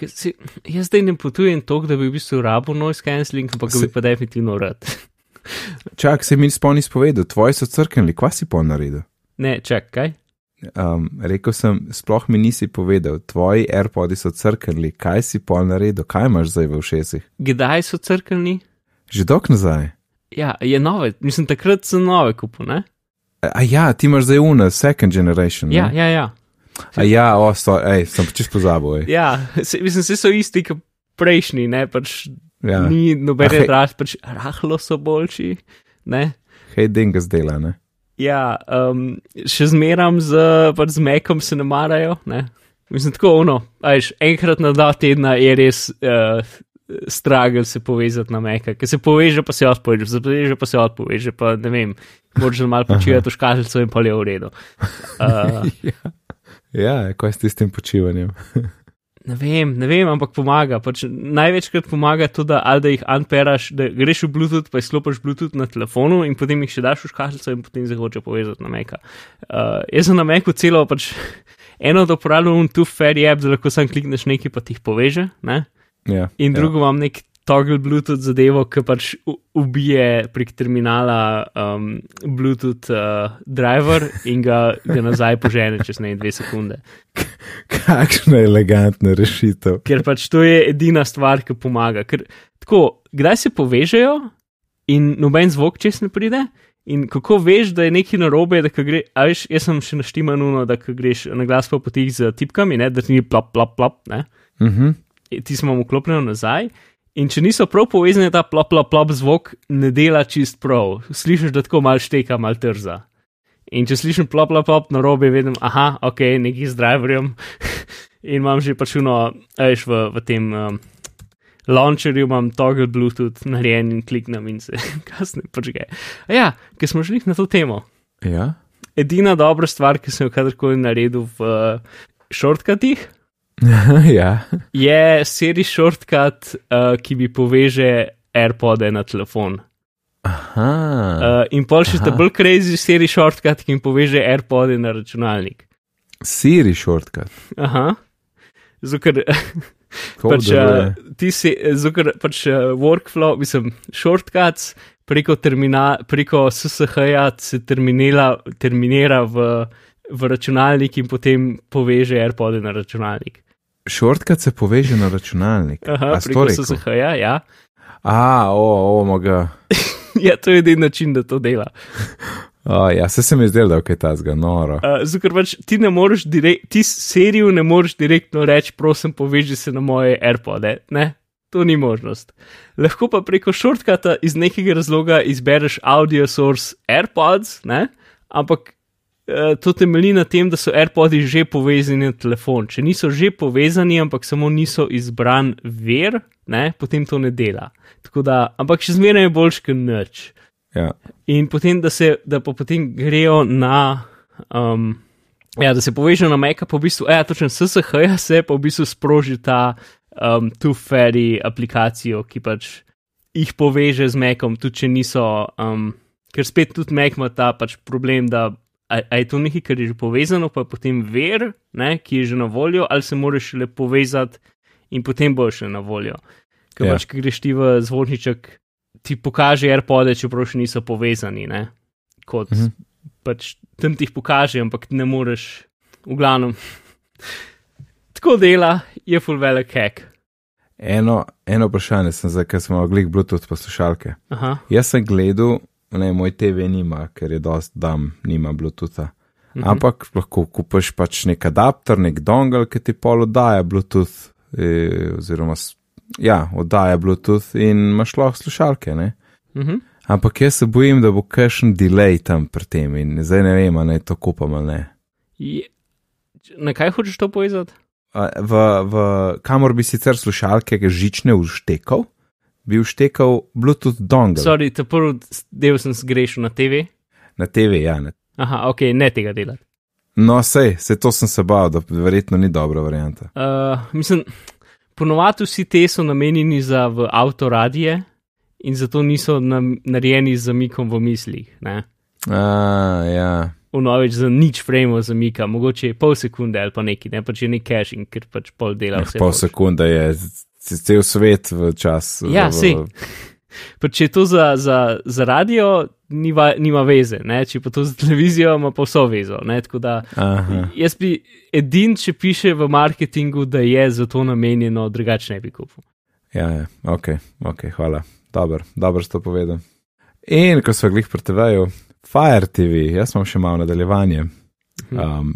Si, jaz zdaj ne potujem toliko, da bi v bistvu rabo noise cancelling, ampak Se- bi pa definitivno rad. (laughs) Čak, se mi spomni spovedal, tvoji so crknili, kva si pol naredil? Ne, čakaj. Um, rekel sem, sploh mi nisi povedal, tvoji AirPodi so crknili, kaj si pol naredil, kaj imaš zdaj v ušesih? Kdaj so crkveni? Že dok nazaj. Ja, je nove, mislim, takrat sem nove kupil, ne? A ja, ti imaš zdaj una, second generation. ne? Ja, ja, ja. A ja, o, sto, ej, sem čisto pozabil. Ej. ja se, mislim, vsi so isti kot prejšnji, ne, pač Ja, ni nobene draž, pač rahlo so boljši, ne. hej, dinga zdela, ne? Ja, um, še zmeram z, pač z mekom se ne marajo, ne. Mislim, tako ono, ajš, enkrat na dva tedna je res uh, stragel se povezati na meka, ker se poveže, pa se odpoveže, se poveže, pa se odpoveže, pa ne vem, moraš malo (laughs) počivati v škatlico in pa je v redu. Uh, (laughs) Ja, kaj s tistim počivanjem? Ne vem, ne vem, ampak pomaga. Pač največkrat pomaga to, da, da jih unperaš, da greš v Bluetooth, pa izklopiš Bluetooth na telefonu in potem jih še daš v škatlico in potem se hoče povezati na Meka. Uh, jaz sem na Meku celo pač (laughs) eno od uporabljam tu Ferry app, da lahko sam klikneš nekaj, pa ti jih poveže. Ne? Ja, In ja. drugo imam nek toggle Bluetooth zadevo, ki pač ubije prek terminala um, Bluetooth uh, driver in ga, ga nazaj požene čez ne dve sekunde. Kakšna elegantna rešitev. Ker pač to je edina stvar, ki pomaga. Ker tako, kdaj se povežejo in noben zvok čez ne pride. In kako veš, da je nekaj narobe, da gre, a veš, jaz sem še naštiman uno, da greš na glas po potih z tipkami, ne, da ti ni plop, plop, plop, ne. Mhm. ti smo mu klopljeni nazaj. In če niso prav povezani, ta plop, plop, plop zvok ne dela čist prav. Slišiš, da tako mal šteka, mal trza. In če slišim plop, plop, plop na robe, vidim, aha, ok, neki z driverjem. (laughs) in imam že pač uno, veš, v, v tem um, launcherju imam toggle Bluetooth narejen in kliknem in se (laughs) kasneje počne. Ja, ker smo šli na to temo. Ja. Edina dobra stvar, ki sem jo kadarkoli naredil v uh, shortcutih, (laughs) ja. je seri shortcut, uh, ki mi poveže AirPode na telefon. Aha. Uh, in pol še ta bolj crazy seri shortcut, ki mi poveže AirPode na računalnik. Siri shortcut. Aha. Tako (laughs) pač, uh, ti si, zukar, pač uh, workflow, mislim, shortcuts preko, termina, preko SSH-ja se terminira v, v računalnik in potem poveže AirPode na računalnik. Shortcut se poveže na računalnik. Aha, to preko rekel? SSH-ja, ja. A, o, o, moga. (laughs) ja, to je edini način, da to dela. (laughs) O, ja, se se mi zdelo, da je kaj tazga, noro. Uh, Zato, pač ti ne moreš, direkt, ti serijo ne moreš direktno reči, prosim, poveži se na moje AirPode. Ne, to ni možnost. Lahko pa preko shortcuta iz nekega razloga izbereš audio source AirPods, ne? ampak to temelji na tem, da so AirPodi že povezani na telefon. Če niso že povezani, ampak samo niso izbran ver, ne? potem to ne dela. Tako da, ampak še zmeraj je boljš kot nič. Ja. In potem, da se da pa potem grejo na. Um, ja, da se povežejo na Mac, pa v bistvu, ja, točno SSH -ja se pa v bistvu sproži ta um, Two-Ferry aplikacijo, ki pač jih poveže z Macom, tudi če niso, um, ker spet tudi Mac ima ta pač problem, da a, a je to nekaj, kar je že povezano, pa je potem ver, ne, ki je že na voljo, ali se moraš le povezati in potem boš še na voljo. Ker Ja. pač, ki greš ti v zvončniček, ti pokaže AirPode, čeprav še niso povezani, ne? kot Mhm. pač tam ti jih pokaže, ampak ne moreš, v glavnem. (laughs) Tako dela, je full velik hack. Eno, eno vprašanje sem zdaj, ker smo mogli Bluetooth poslušalke. Aha, Jaz sem gledal, ne, moj TV nima, ker je dost dam, nima Bluetootha. Mhm. Ampak lahko kupiš pač nek adapter, nek dongle, ki ti pol oddaja Bluetooth, eh, oziroma ja, oddaja Bluetooth in imaš lahko slušalke. Ne? mhm. Ampak jaz se bojim, da bo kakšen delay tam pri tem in zdaj ne vem, ali to kupam ali ne. Je, na kaj hočeš to povezati? V, v, kamor bi sicer slušalke žične vštekal, bi vštekal Bluetooth dongle Sorry, ta prvi del sem zgrešil na TV. na TV. Ja, ne. Aha, ok, ne tega delati. No, sej, se to sem se bal, da verjetno ni dobra varianta. Uh, mislim, ponovadi vsi te so namenjeni za v avtoradije in zato niso nam, narejeni z zamikom v mislih. Ne? A, ja. Vnovič za nič frame zamika, mogoče pol sekunde ali pa neki, ne pa če je caching, ker pač pol dela vse. Pol boljše. sekunde je cel svet v čas. Ja, v, sej. (laughs) Pa če je to za, za, za radio, nima, nima veze, ne? če pa to za televizijo, ima pa vso vezo. Da Aha. jaz bi edin, če piše v marketingu, da je za to namenjeno, drugače ne bi kupil. Ja, ja, ok, ok, hvala. Dobro, dobro ste povedali. In ko smo glih pri TV-ju, Fire TV, jaz imam še malo nadaljevanje. Um,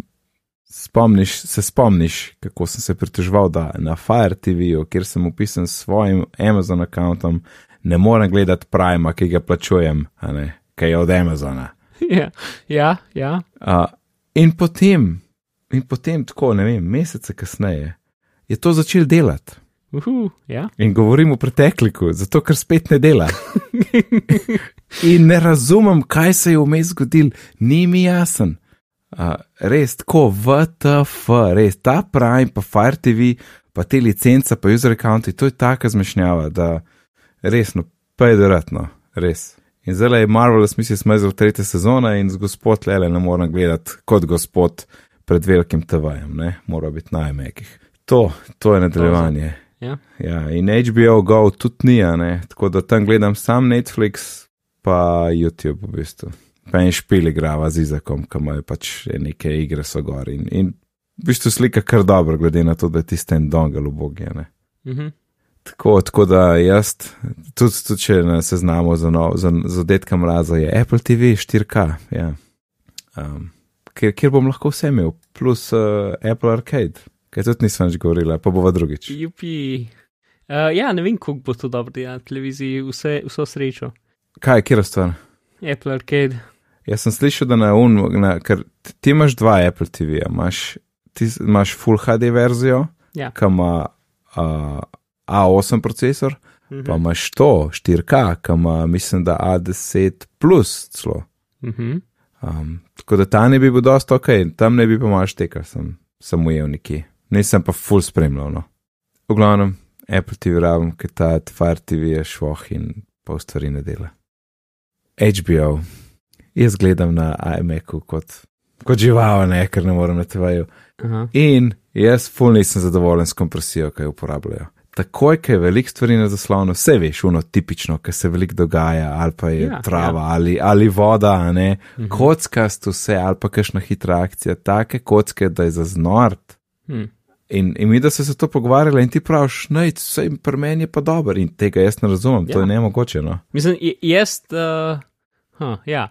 spomniš, se spomniš, kako sem se pritoževal, da na Fire TV-ju, kjer sem upisan s svojim Amazon računom, ne morem gledati Prima, ki ga plačujem, ne, ki je od Amazona. (laughs) ja, ja, ja. Uh, in potem, in potem, tako ne vem, mesece kasneje, je to začel delati. Uhu, ja. In govorim o pretekliku, zato ker spet ne dela. (laughs) In ne razumem, kaj se je vmes zgodil, ni mi jasen. Uh, res, tako, VTF, res, ta Prime, pa Fire TV, pa te licence, pa user accounti, to je taka zmešnjava, da resno, pa je deratno, res. In zdaj je Marvelous misli smrzel tretje sezone in z gospod Lele ne morem gledati kot gospod pred velikim TV-jem, ne, mora biti najmekih. To, to je nadaljevanje. Ja. Ja, in HBO Go tudi ni, ne? tako da tam gledam sam Netflix, pa YouTube v bistvu. Pa en špil igrava z Izakom, ki imajo pač neke igre so gor. In, in v bistvu slika kar dobro, glede na to, da je tisti en dongal v bogi. Mhm. Tako, tako da jaz, tudi, tudi če ne seznamo za, nov, za, za detka mraza, je Apple TV 4K, ja. um, kjer, kjer bom lahko vse imel, plus uh, Apple Arcade, kaj tudi nisem več govorila, pa bova drugič. Jupi. Uh, ja, ne vem, kako bo to dobro delati na televiziji, vse, vso srečo. Kaj, kjer je stvar? Apple Arcade. Jaz sem slišal, da na un, na, ker ti- imaš dva Apple TV-ja, imaš, ti imaš Full HD verzijo, Ja. ki ima uh, A8 procesor, Mhm. pa imaš to 4K, ki ima, mislim, da A10 plus celo. Mhm. Um, tako da ta ne bi bil dosto ok, tam ne bi pa maš teka, sem, sem ujel nekje. Nisem pa full spremljal. No. V glavnem, Apple TV rabim, ker ta Fire TV je švoh in pol stvari ne dela. HBO. Jaz gledam na iMacu kot, kot žival, ne, ker ne morem na TV-ju. In jaz full nisem zadovoljen s kompresijo, ki jo uporabljajo. Takoj, ko je veliko stvari na zaslonu, vse veš, uno tipično, ker se veliko dogaja, ali pa je Ja, ja, trava, ja. ali, ali voda, ne. Mhm. Kockast vse, ali pa kakšna hitra akcija, take kocke, da je za znort. Hm. In, in mi, da so se to pogovarjali, in ti praviš, naj, vse pri meni je pa dobro, in tega jaz ne razumem, ja. to je nemogoče. No? Mislim, jaz, uh, huh, ja,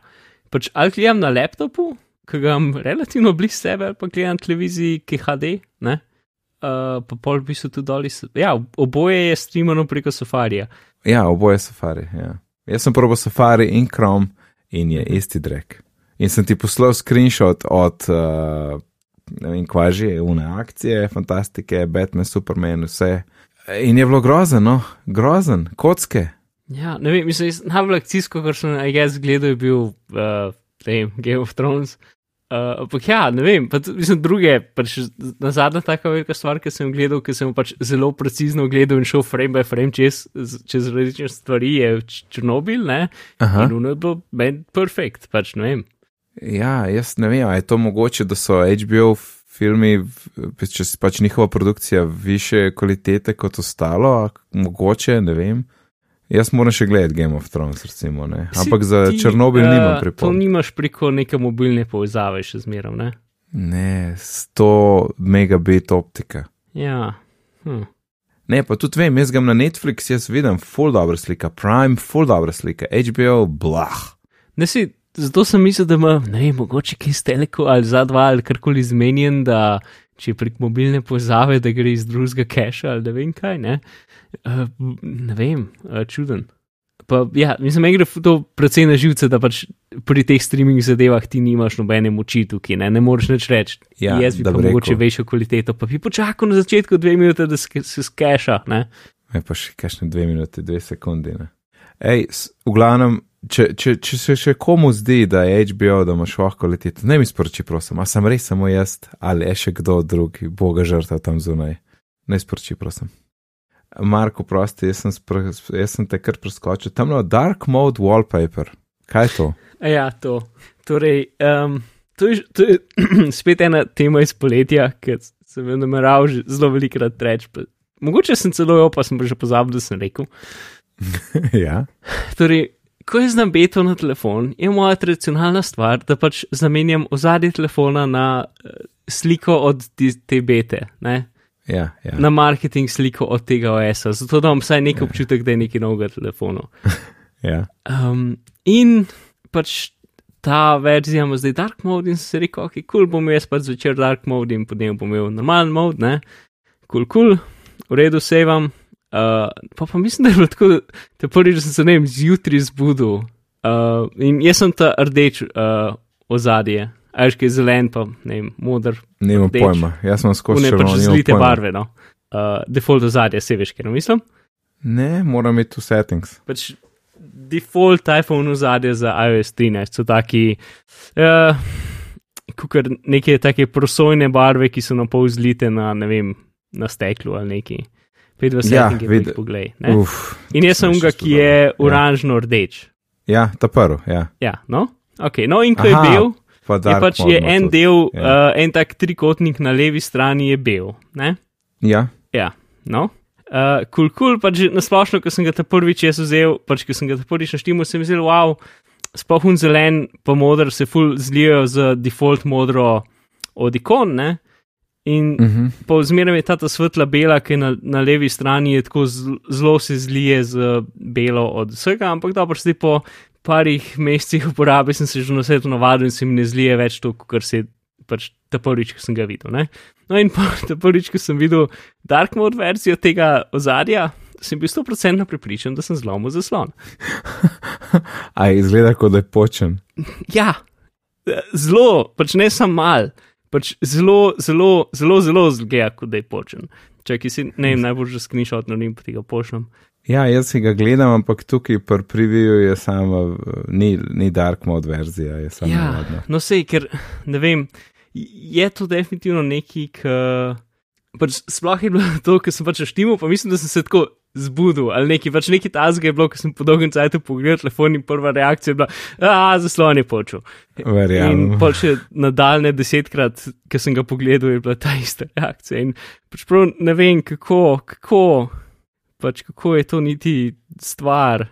pač ali gledam na laptopu, ki ga imam relativno blizu sebe, ali pa gledam televiziji, ki je HD, ne. Uh, pa pol v bistvu tudi dol. iz- Ja, oboje je streamano preko Safarija. Ja, oboje safari. Ja. Jaz sem probil safari in Chrome, in je isti drek. In sem ti poslal screenshot od, uh, ne vem, kva že, une akcije, fantastike, Batman, Superman, vse. In je bilo grozen, no, grozen, kocke. Ja, ne vem, mislim, najbolj akcijsko, kar sem jaz gledal, je bil uh, vem, Game of Thrones. Uh, ampak ja, ne vem, pa mislim, druge, pač na zadnja taka velika stvar, ki sem jo gledal, ki sem jo pač zelo precizno gledal in šel frame by frame čez, čez različne stvari, je Černobil, ne? Aha. In ono je bilo meni perfekt, pač ne vem. Ja, jaz ne vem, je to mogoče, da so HBO filmi, če pač njihova produkcija više kvalitete kot ostalo, mogoče, ne vem. Jaz moram še gledati Game of Thrones, recimo, ne. Si Ampak za ti, Černobil eh, nimam To pripomb. nimaš preko neke mobilne povezave še zmerom, ne? Ne, 100 megabit optika. Ja. Hm. Ne, pa tudi vem, jaz ga na Netflix, jaz vidim, full dobra slika, Prime, full dobra slika, HBO, blah. Ne si, zato sem mislil, da ima, ne vem, mogoče kaj z teleko ali za dva ali karkoli zmenjen, da če je prek mobilne povezave, da gre iz drugega keša ali ne vem kaj, ne. Uh, ne vem, uh, čuden. Pa, ja, mislim, meni gre to predvsem na živce, da pač pri teh streaming zadevah ti nimaš nobene moči tukaj, ne, ne moreš nič reči. Ja, Jaz bi pa bi mogoče rekel. večjo kvaliteto, pa bi počakal na začetku dve minute, da ske- se skeša, ne. Je pa še kakšne dve minute, dve sekundi. Ne? Ej, v glavnem, če, če, če se še komu zdi, da je HBO, da imaš lahko kvalitete, ne mi sporoči, prosim, a sem res samo jaz ali je še kdo drug, boga žrtev tam zunaj. Ne sporoči, prosim. Marko, prosti, jaz sem, spr, jaz sem te kar preskočil. Tam je dark mode wallpaper. Kaj je to? Ja, to. Torej, um, to je, to je (clears throat) spet ena tema iz poletja, ki sem jo nameraval že zelo velikrat reči. Mogoče sem celo jo, pa sem že pozabil, da sem rekel. (laughs) ja. Torej, ko jaz znam beto na telefon, je moja tradicionalna stvar, da pač zamenjam ozadje telefona na eh, sliko od te bete, ne? Ja, ja. na marketing sliko od tega OS-a, zato da imam vsaj nek občutek, da je nekaj novega telefona. (laughs) ja. Um, in pač ta verzija ima zdaj dark mode in sem rekel, ok, kul cool, bom jaz pač zvečer dark mode in potem bom imel normalen mode, ne, kul, cool, kul, cool, v redu se vam. Uh, pa pa mislim, da je bilo tako, da te prvič da sem se ne vem, zjutraj zbudil uh, in jaz sem ta rdeč uh, ozadje, ajš kaj zelen, pa ne vem, modr, Nimam Rdeč. pojma, jaz sem skozi ne pač zlite pojma. barve, no. Uh, default ozadje, se veš, kaj no mislim. Ne, moram imeti tu settings. pač default iPhone ozadje za iOS 13 so taki, uh, kukar neke take prosojne barve, ki so na pol zlite na, ne vem, na steklu ali neki. Pet v Ja, settinge, vid- ja, poglej. ne. Uf, In jaz sem ga, ki je Ja. oranžno rdeč. ja, ta prvi, ja. Ja, no, ok, no in ko Aha, je bil, Pa dark pač je en tudi. del, ja. uh, en tak trikotnik na levi strani je bil, ne? Ja, Ja, no. Uh, kul, kul, pač na splošno, ko sem ga ta prvič jaz vzel, pač ko sem ga ta prvič naštimo, sem mislil, wow, sploh un zelen, pa modr se ful zlijo z default modro od ikon, ne? In uh. -huh. po zmeraj je ta, ta svetla bela, ki je na, na levi strani, je tako zelo se zlije z belo od vsega, ampak dobro, zdaj po parih mesecih uporabe sem se že na to navadil in se mi ne zlije več to, kar se je pač ta prvič, ko sem ga videl. Ne? No in pa (laughs) ta prvič, ko sem videl Dark Mode verzijo tega ozadja, sem bil 100% prepričan, da sem zlomil zaslon. (laughs) A izgleda, kot da je počen. (laughs) Ja, zelo, pač ne samo mal, pač zelo, zelo, zelo, zelo zgleda, kot da je počen. Če ki si, ne vem, najbolj že skrišot, no nim tega pošljem. Ja, jaz si ga gledam, ampak tukaj pri previewu je samo, ni, ni dark mode verzija, je samo Ja, navadna. no sej, ker ne vem, je to definitivno nekaj, ki. Pač sploh je bilo (laughs) to, ker sem pač štimal, pa mislim, da sem se tako zbudil ali nekaj, pač nekaj tazga je bilo, ker sem po dolgem času pogledal telefon in prva reakcija je bila, a zaslon je počel. Verjamem. In pol še nadaljne desetkrat, ki sem ga pogledal, je bila ta ista reakcija. In pač prav ne vem, kako, kako, pač kako je to niti stvar.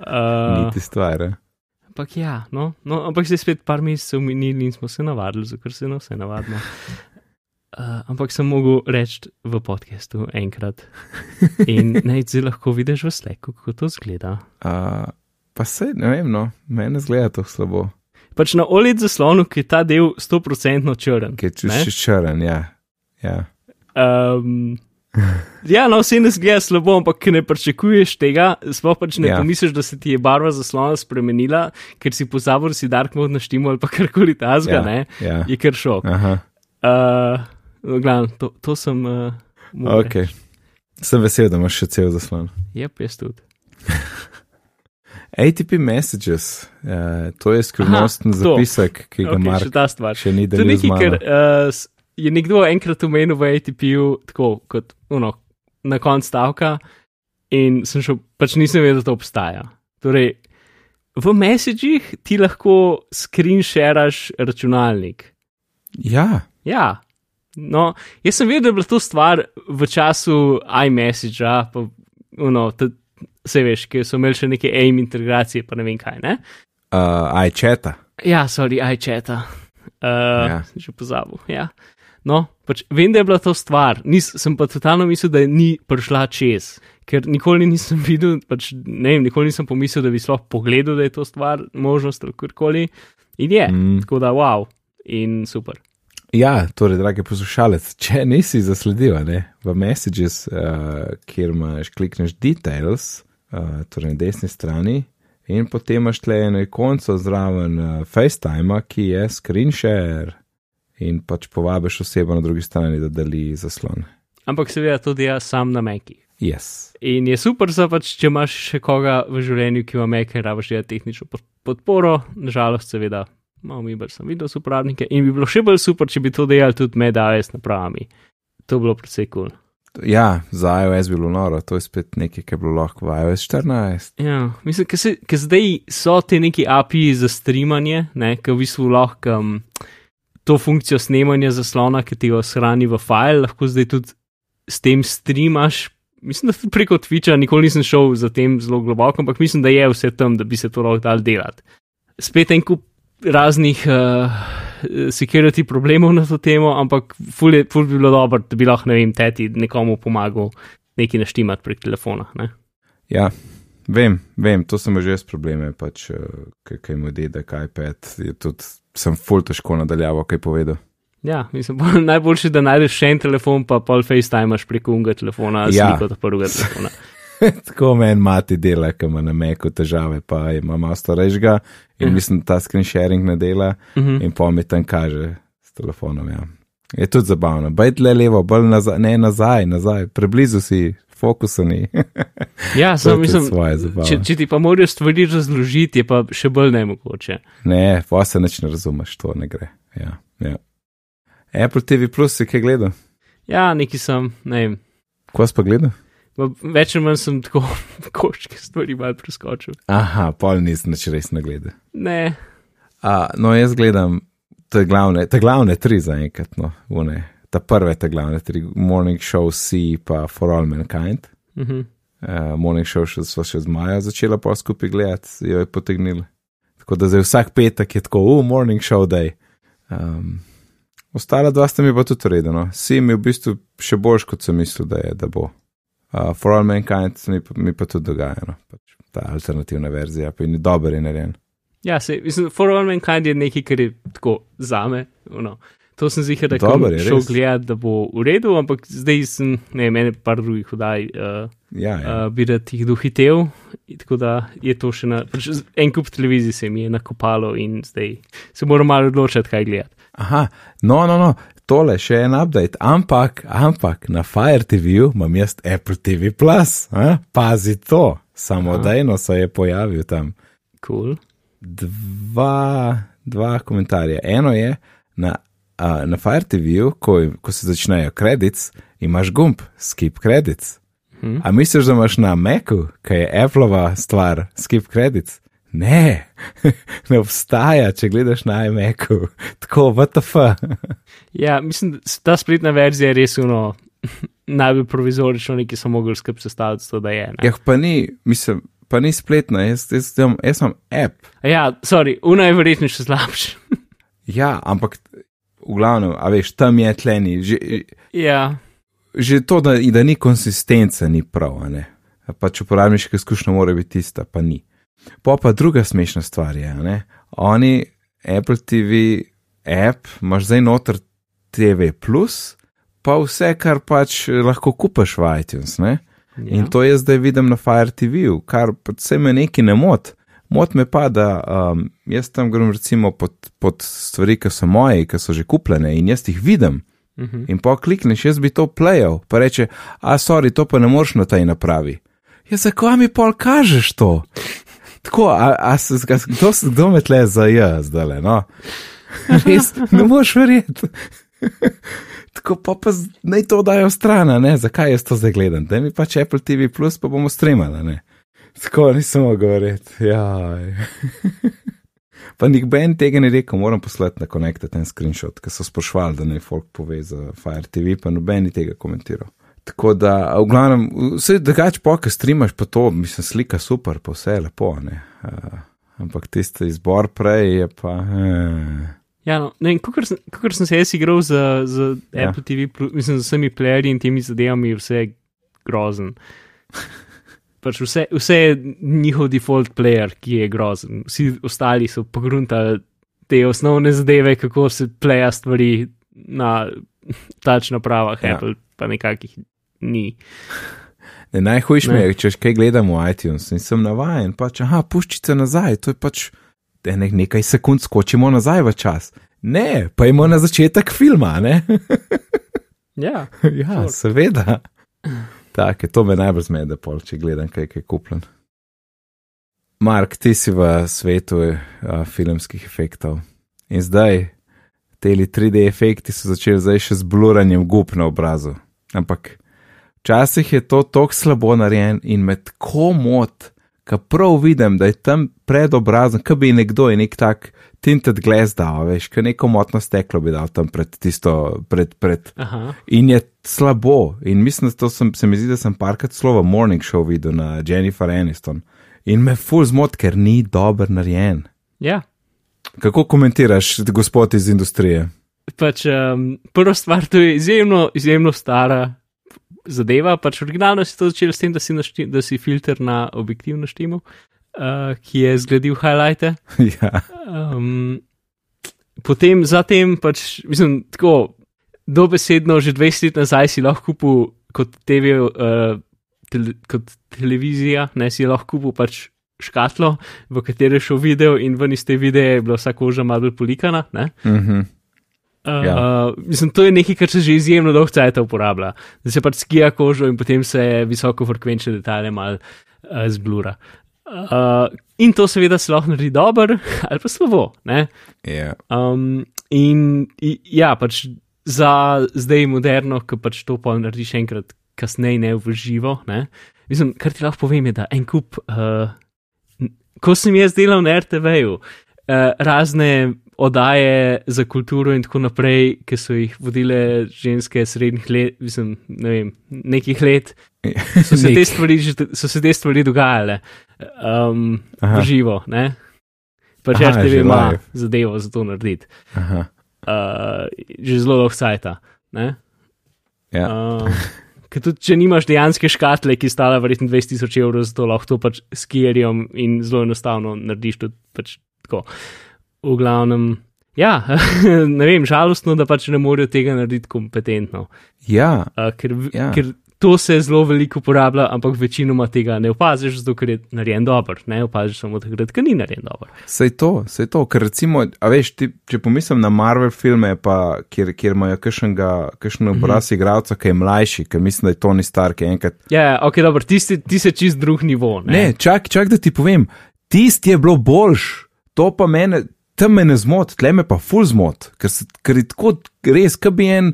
Uh, (laughs) Niti stvar. eh. ampak ja, no, no, ampak se je spet par mesecev minili in smo se navadili, zato se na vse navadimo. Uh, (laughs) ampak sem mogel reči v podkastu enkrat. In naj zdaj lahko vidiš v sleku, kako to zgleda. Uh, pa se, ne vem, no, meni zgleda to slabo, Pač na oled zaslonu, ki je ta del 100% črn. če ne? si črn, ja. ja. Um, ja, no, vse ne zgleda slabo, ampak ne pričakuješ tega, sploh pač ne Ja. pomisliš, da se ti je barva zaslona spremenila, ker si pozabil, da si dark mode naštimo ali pa karkoli tazga, Ja, ne, ja. je kar šok. Aha, Uh, glavno, to, to sem. Uh, ok. reči. Sem vesel, da imaš še cel zaslon. Jep, jaz tudi. (laughs) ATP Messages, uh, to je skrivnosten zapisek, ki ga Okay, Mark še ta stvar. še ni To je nekaj, mano. uh, je nekdo enkrat omenil v ATP-ju tako kot uno, na koncu stavka, in sem šel, pač nisem vedel, da to obstaja. Torej, v messagih ti lahko screensharaš računalnik. Ja, Ja, no, jaz sem vedel, da je bila to stvar v času iMessagea, pa uno, se veš, ki so imeli še neke AIM integracije, pa ne vem kaj, ne? uh, iChata. Ja, sorry, iChata. Uh, Ja. že pozabil. Ja. No, pač vem, da je bila to stvar, Nis, sem pa totalno mislil, da je ni prišla čez, ker nikoli nisem (laughs) videl, pač, ne vem, nikoli nisem pomislil, da bi sploh pogledal, da je to stvar, možnost ali karkoli. In je, Mm. tako da wow, in super. Ja, torej, dragi poslušalec, če nisi zasledil, ne, v Messages, uh, kjer imaš klikneš Details, uh, torej na desni strani, in potem imaš tle eno ikonco zraven uh, FaceTime, ki je screen share, in pač povabiš osebo na drugi strani, da deli zaslon. Ampak seveda to dela sam na Meki. Yes. In je super, za pač, če imaš še koga v življenju, ki ima Meki, rabiš že tehnično pod- podporo, nažalost, seveda, malo mi bolj sem videl uporabnike in bi bilo še bolj super, če bi to delali tudi med AWS napravami. To bi bilo precej kul. Cool. Ja, za iOS bi bilo noro, to je spet nekaj, kar bi bilo lahko v iOS 14. Ja, mislim, ker zdaj so te neki API za streamanje, ki v bistvu lahko um, to funkcijo snemanja zaslona, ki ti jo shrani v file, lahko zdaj tudi s tem streamaš. Mislim, da tudi preko Twitcha, nikoli nisem šel za tem zelo globoko, ampak mislim, da je vse tam, da bi se to lahko dal delati. Spet en kup raznih uh, security problemov na to temo, ampak ful, je, ful bi bilo dobro, da bi lahko, ne vem, teti nekomu pomagal nekaj naštimati prek telefona. Ne? Ja, vem, vem, to sem že jaz probleme, pač, uh, kaj mu dedek, iPad, je tudi, sem full težko nadaljavo kaj povedal. Ja, mislim, bolj, (laughs) najboljši, da najdeš še en telefon, pa pol FaceTimeš preko unga telefona, Ja. ja. sliko od prvega telefona. (laughs) Tako meni mati dela, ki ima na meku težave, pa ima malo starejšega in Ja. mislim, da ta screen sharing ne dela Mhm. in pa mi tam kaže s telefonom. Ja. Je tudi zabavno. Bajt le levo, bolj nazaj, ne nazaj, nazaj, preblizu si, fokusa ni. (laughs) Ja, je samo mislim, svoje če, če ti pa moraš stvari razložiti, je pa še bolj nemogoče. ne, pa se neč ne razumeš, to ne gre. Ja, ja. Apple TV Plus si kaj gledal? Ja, neki sem, ne vem. Ko si pa gledal? Več ali manj sem tako (laughs) koščke stvari malo preskočil. Aha, pol nisem več resno gledal. Ne, A, no, jaz gledam te glavne, te glavne tri zaenkrat, no, une. Ta prve, te glavne tri, Morning Show, C, pa For All Mankind. Uh -huh. Uh, morning Show še, so še z Maja začela pa skupaj gledati, jo je potegnila. Tako da zdaj vsak petek je tako, uh, Morning Show Day. Um, ostala dva sta mi pa tudi redno. Si mi v bistvu še boljš, kot sem mislil, da je, da bo. Uh, For All Mankind mi, mi pa tudi dogaja, no. pač ta alternativna verzija, pa je dober in narejen. Ja, se, mislim, For All Mankind je nekaj, kar je tako zame. No. To sem zihar, da bom je, šel gledati, da bo v redu, ampak zdaj sem, ne, mene par drugih vdaj. Uh, Ja, ja. uh, bi rad jih dohitev. Tako da je to še na. Pač en kup televizij se mi je nakopalo in zdaj se moram malo odločiti, kaj gledati. Aha, no, no, no, tole še en update, ampak, ampak na Fire TV-ju imam jaz Apple TV Plus, a? pazi to, samodejno se je pojavil tam. Cool. Dva, dva komentarja. Eno je na, a, na Fire TV-ju, ko, ko se začnejo kredits, imaš gumb, skip credits. Hm. A misliš, da imaš na Macu, ki je Appleova stvar, skip credits? Ne, (laughs) ne obstaja, če gledaš na iMacu, (laughs) tako VTF. (laughs) Ja, mislim, ta spletna verzija je res uno. Najbolj provizorično, neki so mogli skrb sestaviti, to da je. Ne? Ja, pa ni, mislim, pa ni spletna, jaz, jaz, jaz, jaz sem app. Ja, sorry, una je verjetno še slabša. Ja, ampak v glavnem, a veš, tam je tleni. Že, ja, že to, da, da ni konsistence, ni prav. ne. Pač uporabniška izkušnja mora biti tista, pa ni. Pa pa druga smešna stvar je, ne. oni, Apple TV, app, imaš zdaj noter TV, pa vse, kar pač lahko kupaš v iTunes. Ne? ja. In to jaz zdaj vidim na Fire TV-ju, kar pa se me neki ne mot. Mot me pa, da um, jaz tam grem recimo pod, pod stvari, ki so moje, ki so že kupljene in jaz jih vidim. Uh -huh. In pa klikneš, jaz bi to playal, pa reče, a sorry, to pa ne moreš na tej napravi. Ja, zakaj mi pol kažeš to? Tako, a, a se, a, kdo, kdo me tle za jaz, zdaj le, no? Res, ne moreš verjeti. Tako pa, pa naj to dajo stran, ne, zakaj jaz to zdaj gledam, da mi pač Apple TV, pa bomo streamali, ne. Tako nisem mogel jaj. (laughs) Pa nik Ben tega ni rekel, moram poslati na Connected ten screenshot, ker so sprašvali, da naj folk pove za Fire TV, pa noben ni tega komentiral. Tako da, v glavnem, vse drugače po, ker streamaš pa to, mislim, slika super, pa vse je lepo, ne. Uh, ampak tisti izbor prej je pa. Uh, Ja, no, ne kakor sem, kakor sem se jaz igral z, z Ja. Apple TV, Plus- mislim, z vsemi playerji in temi zadevami, je vse grozen. Pač vse, vse je njihov default player, ki je grozen. Vsi ostali so pogruntali te osnovne zadeve, kako se pleja stvari na tač napravah, Ja. Apple pa nekakih ni. Ne, najhujš mi Ne. je, če kaj gledam v iTunes in sem navajen, pač, aha, puščice nazaj, to je pač da ne, nekaj sekund skočimo nazaj v čas. Ne, pa imamo na začetek filma, ne? (laughs) Ja, ja, Sure. seveda. Tako je, to me najbolj zmede, pol, če gledam kaj, kaj je kupljen. Mark, ti si v svetu uh, filmskih efektov. In zdaj, te 3D efekti so začeli zdaj še z bluranjem gub na obrazu. Ampak včasih je to tako slabo narejen in me tako mot, ka prav vidim, da je tam pred obrazom, kot bi nekdo je nek tak tinted glass dal, veš, kot neko motno steklo bi dal tam pred tisto, pred, pred aha. In je slabo. In mislim, da to sem, se mi zdi, da sem parkrat slovo Morning Show videl na Jennifer Aniston. In me ful zmot, ker ni dober narejen. Ja. Kako komentiraš, gospod iz industrije? Pač, um, prva stvar, to je izjemno, izjemno stara zadeva. Pač originalno si to začel s tem, da si, našti, da si filter na objektiv naštimal, uh, ki je zgledil highlighte. (laughs) ja. Um, potem, zatem, pač, mislim, tako dobesedno, že 20 let nazaj si lahko kupil kot TV, uh, tele, kot televizija, ne si lahko kupil pač škatlo, v kateri je šel video in ven iz te videe je bila vsa koža malo bolj polikana. Ne? Mhm. Uh, Ja. uh, mislim, to je nekaj, kar se že izjemno dolgo časa uporablja. Da se pač skija kožo in potem se visokofrekvenčne detajle mal uh, zblura. Uh, in to seveda se lahko naredi dobro ali pa slabo. Ne? Ja. Um, in i- ja, pač za zdaj moderno, ki pač to pa narediš enkrat kasneje, ne v živo. Ne? Mislim, kar ti lahko povem, je, da en kup, uh, ko sem jaz delal na RTV-ju, uh, razne oddaje za kulturo in tako naprej, ki so jih vodile ženske srednjih let, mislim, ne vem, nekih let, (laughs) so se, te stvari, so se te stvari dogajale um, Aha. v živo. Ne? Pač že ima live. zadevo za to narediti. Aha, Uh, že zelo dolgo cajta. ne. ja. (laughs) Uh, ker tudi, če nimaš dejanske škatle, ki stala verjetno 20 tisoč evrov, zato lahko to pač s kierjem in zelo enostavno narediš tudi pač tako. V glavnem, ja, (laughs) ne vem, žalostno, da pač ne morejo tega narediti kompetentno. ja, Uh, ker, Ja. ker to se zelo veliko uporablja, ampak večinoma tega ne opaziš, zato ker je narejen dober. Ne opaziš samo takrat, ker ni narejen dober. Sej to, sej to, ker recimo, a veš, ti, če pomislim na Marvel filme, pa kjer, kjer imajo kakšnega, kakšen obraz mm -hmm. igralca, ki je mlajši, ker mislim, da je Tony Stark enkrat. Ja, ja, ok, dobro, ti si, ti si čist drug nivo. Ne, Ne, čak, čak, da ti povem, tisti je bilo boljš, to pa mene, tam me ne zmot, tle me pa ful zmot, ker, se- ker je tako res, kaj bi en,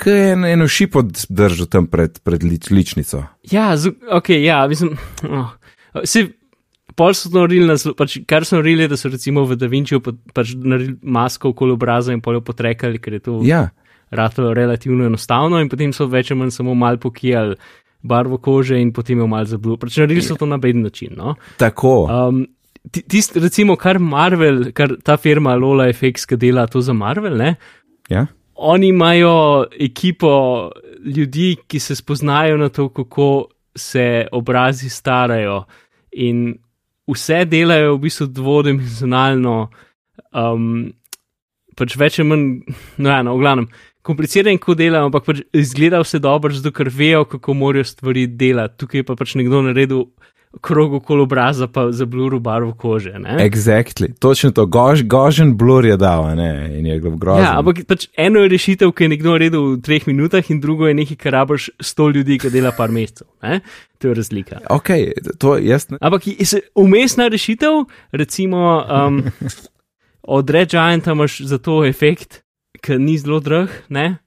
je en, eno šipo držal tam pred, pred lič, ličnico. Ja, z, ok, ja, mislim. Oh, se, pol so naredili, pač, kar so naredili, da so recimo v Da Vinčiju pa, pač naredili masko okoli obraza in pol jo potrekali, ker je to Ja, ratalo relativno enostavno in potem so več ali manj samo mal pokijali barvo kože in potem jo mal zablil. Pač naredili so to na beden način. No? tako. Um, ti- Tisti, recimo, kar Marvel, kar ta firma Lola FX, ki dela to za Marvel, ne, ja, oni imajo ekipo ljudi, ki se spoznajo na to, kako se obrazi starajo in vse delajo v bistvu dvodimenzionalno, um, pač več ali manj, (laughs) no, ja, no, v glavnem. Komplicirano, ko delajo, ampak pač izgleda vse dobro, zato ker vejo, kako morajo stvari delati. Tukaj pa pač nekdo naredil krog okoli obraza, pa za bluru barvo kože. Ne? exactly, točno to, Gož, gožen blur je dal, ne, in je grozen. Ja, ampak pač eno je rešitev, ki je nekdo naredil v treh minutah, in drugo je nekaj, kar rabiš sto ljudi, ki dela par mesecev. Ne? To je razlika. Ok, to jaz ne. Ampak umestna rešitev, recimo um, od Red Gianta imaš za to efekt, ki ni zelo drag, ne?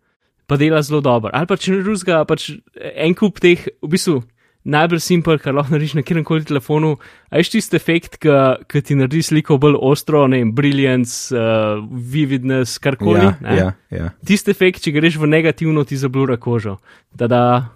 pa dela zelo dobro. Ali pa če ne drugega, pač en kup teh, v bistvu najbolj simpel, kar lahko narediš na kjerem koli telefonu. A je tisti efekt, ki ti naredi sliko bolj ostro, ne vem, brilliance, uh, vividness, karkoli. Ja, ne? ja, ja. Tisti efekt, če greš v negativno, ti zablura kožo. Tada,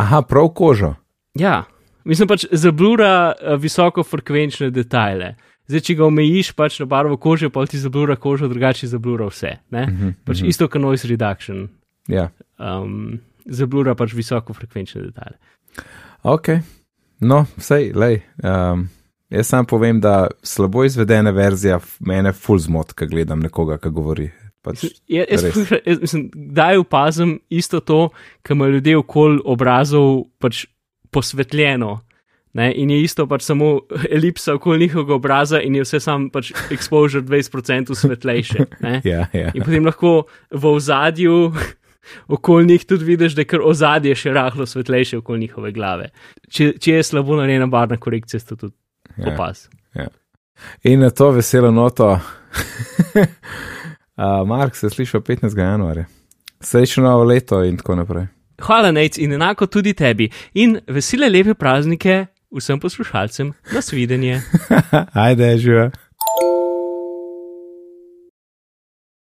Aha, prav kožo. ja, mislim pač zablura uh, visokofrekvenčne detajle. Zdaj, če ga omejiš pač na barvo kože, pa ti zablura kožo, drugače zablura vse. Ne? Uh -huh, pač uh -huh. Isto kot noise reduction. Ja, Um, zablura pač visokofrekvenčne detajle. ok. No, vsej, lej. Um, jaz sam povem, da slabo izvedena verzija mene ful zmot, ko gledam nekoga, ki govori. Pač, Ja, jaz, Res. jaz, jaz mislim, kdaj opazim isto to, kar imajo ljudje okoli obrazov pač posvetljeno. Ne, in je isto pač samo (laughs) elipsa okoli njihovega obraza, in je vse sam pač exposure 20% svetlejše. Ne. (laughs) ja, ja. In potem lahko v ozadju (laughs) okoli njih tudi vidiš, da je kar ozadje še rahlo svetlejše okoli njihove glave. Če, če je slabo narejena barvna korekcija, to tudi Ja. opaz. In na to veselo noto, uh, Mark se sliši 15. januarja. Srečno novo leto in tako naprej. Hvala, Nec, in enako tudi tebi. In vesele lepe praznike vsem poslušalcem. Nasvidenje. (laughs) Ajde, živa.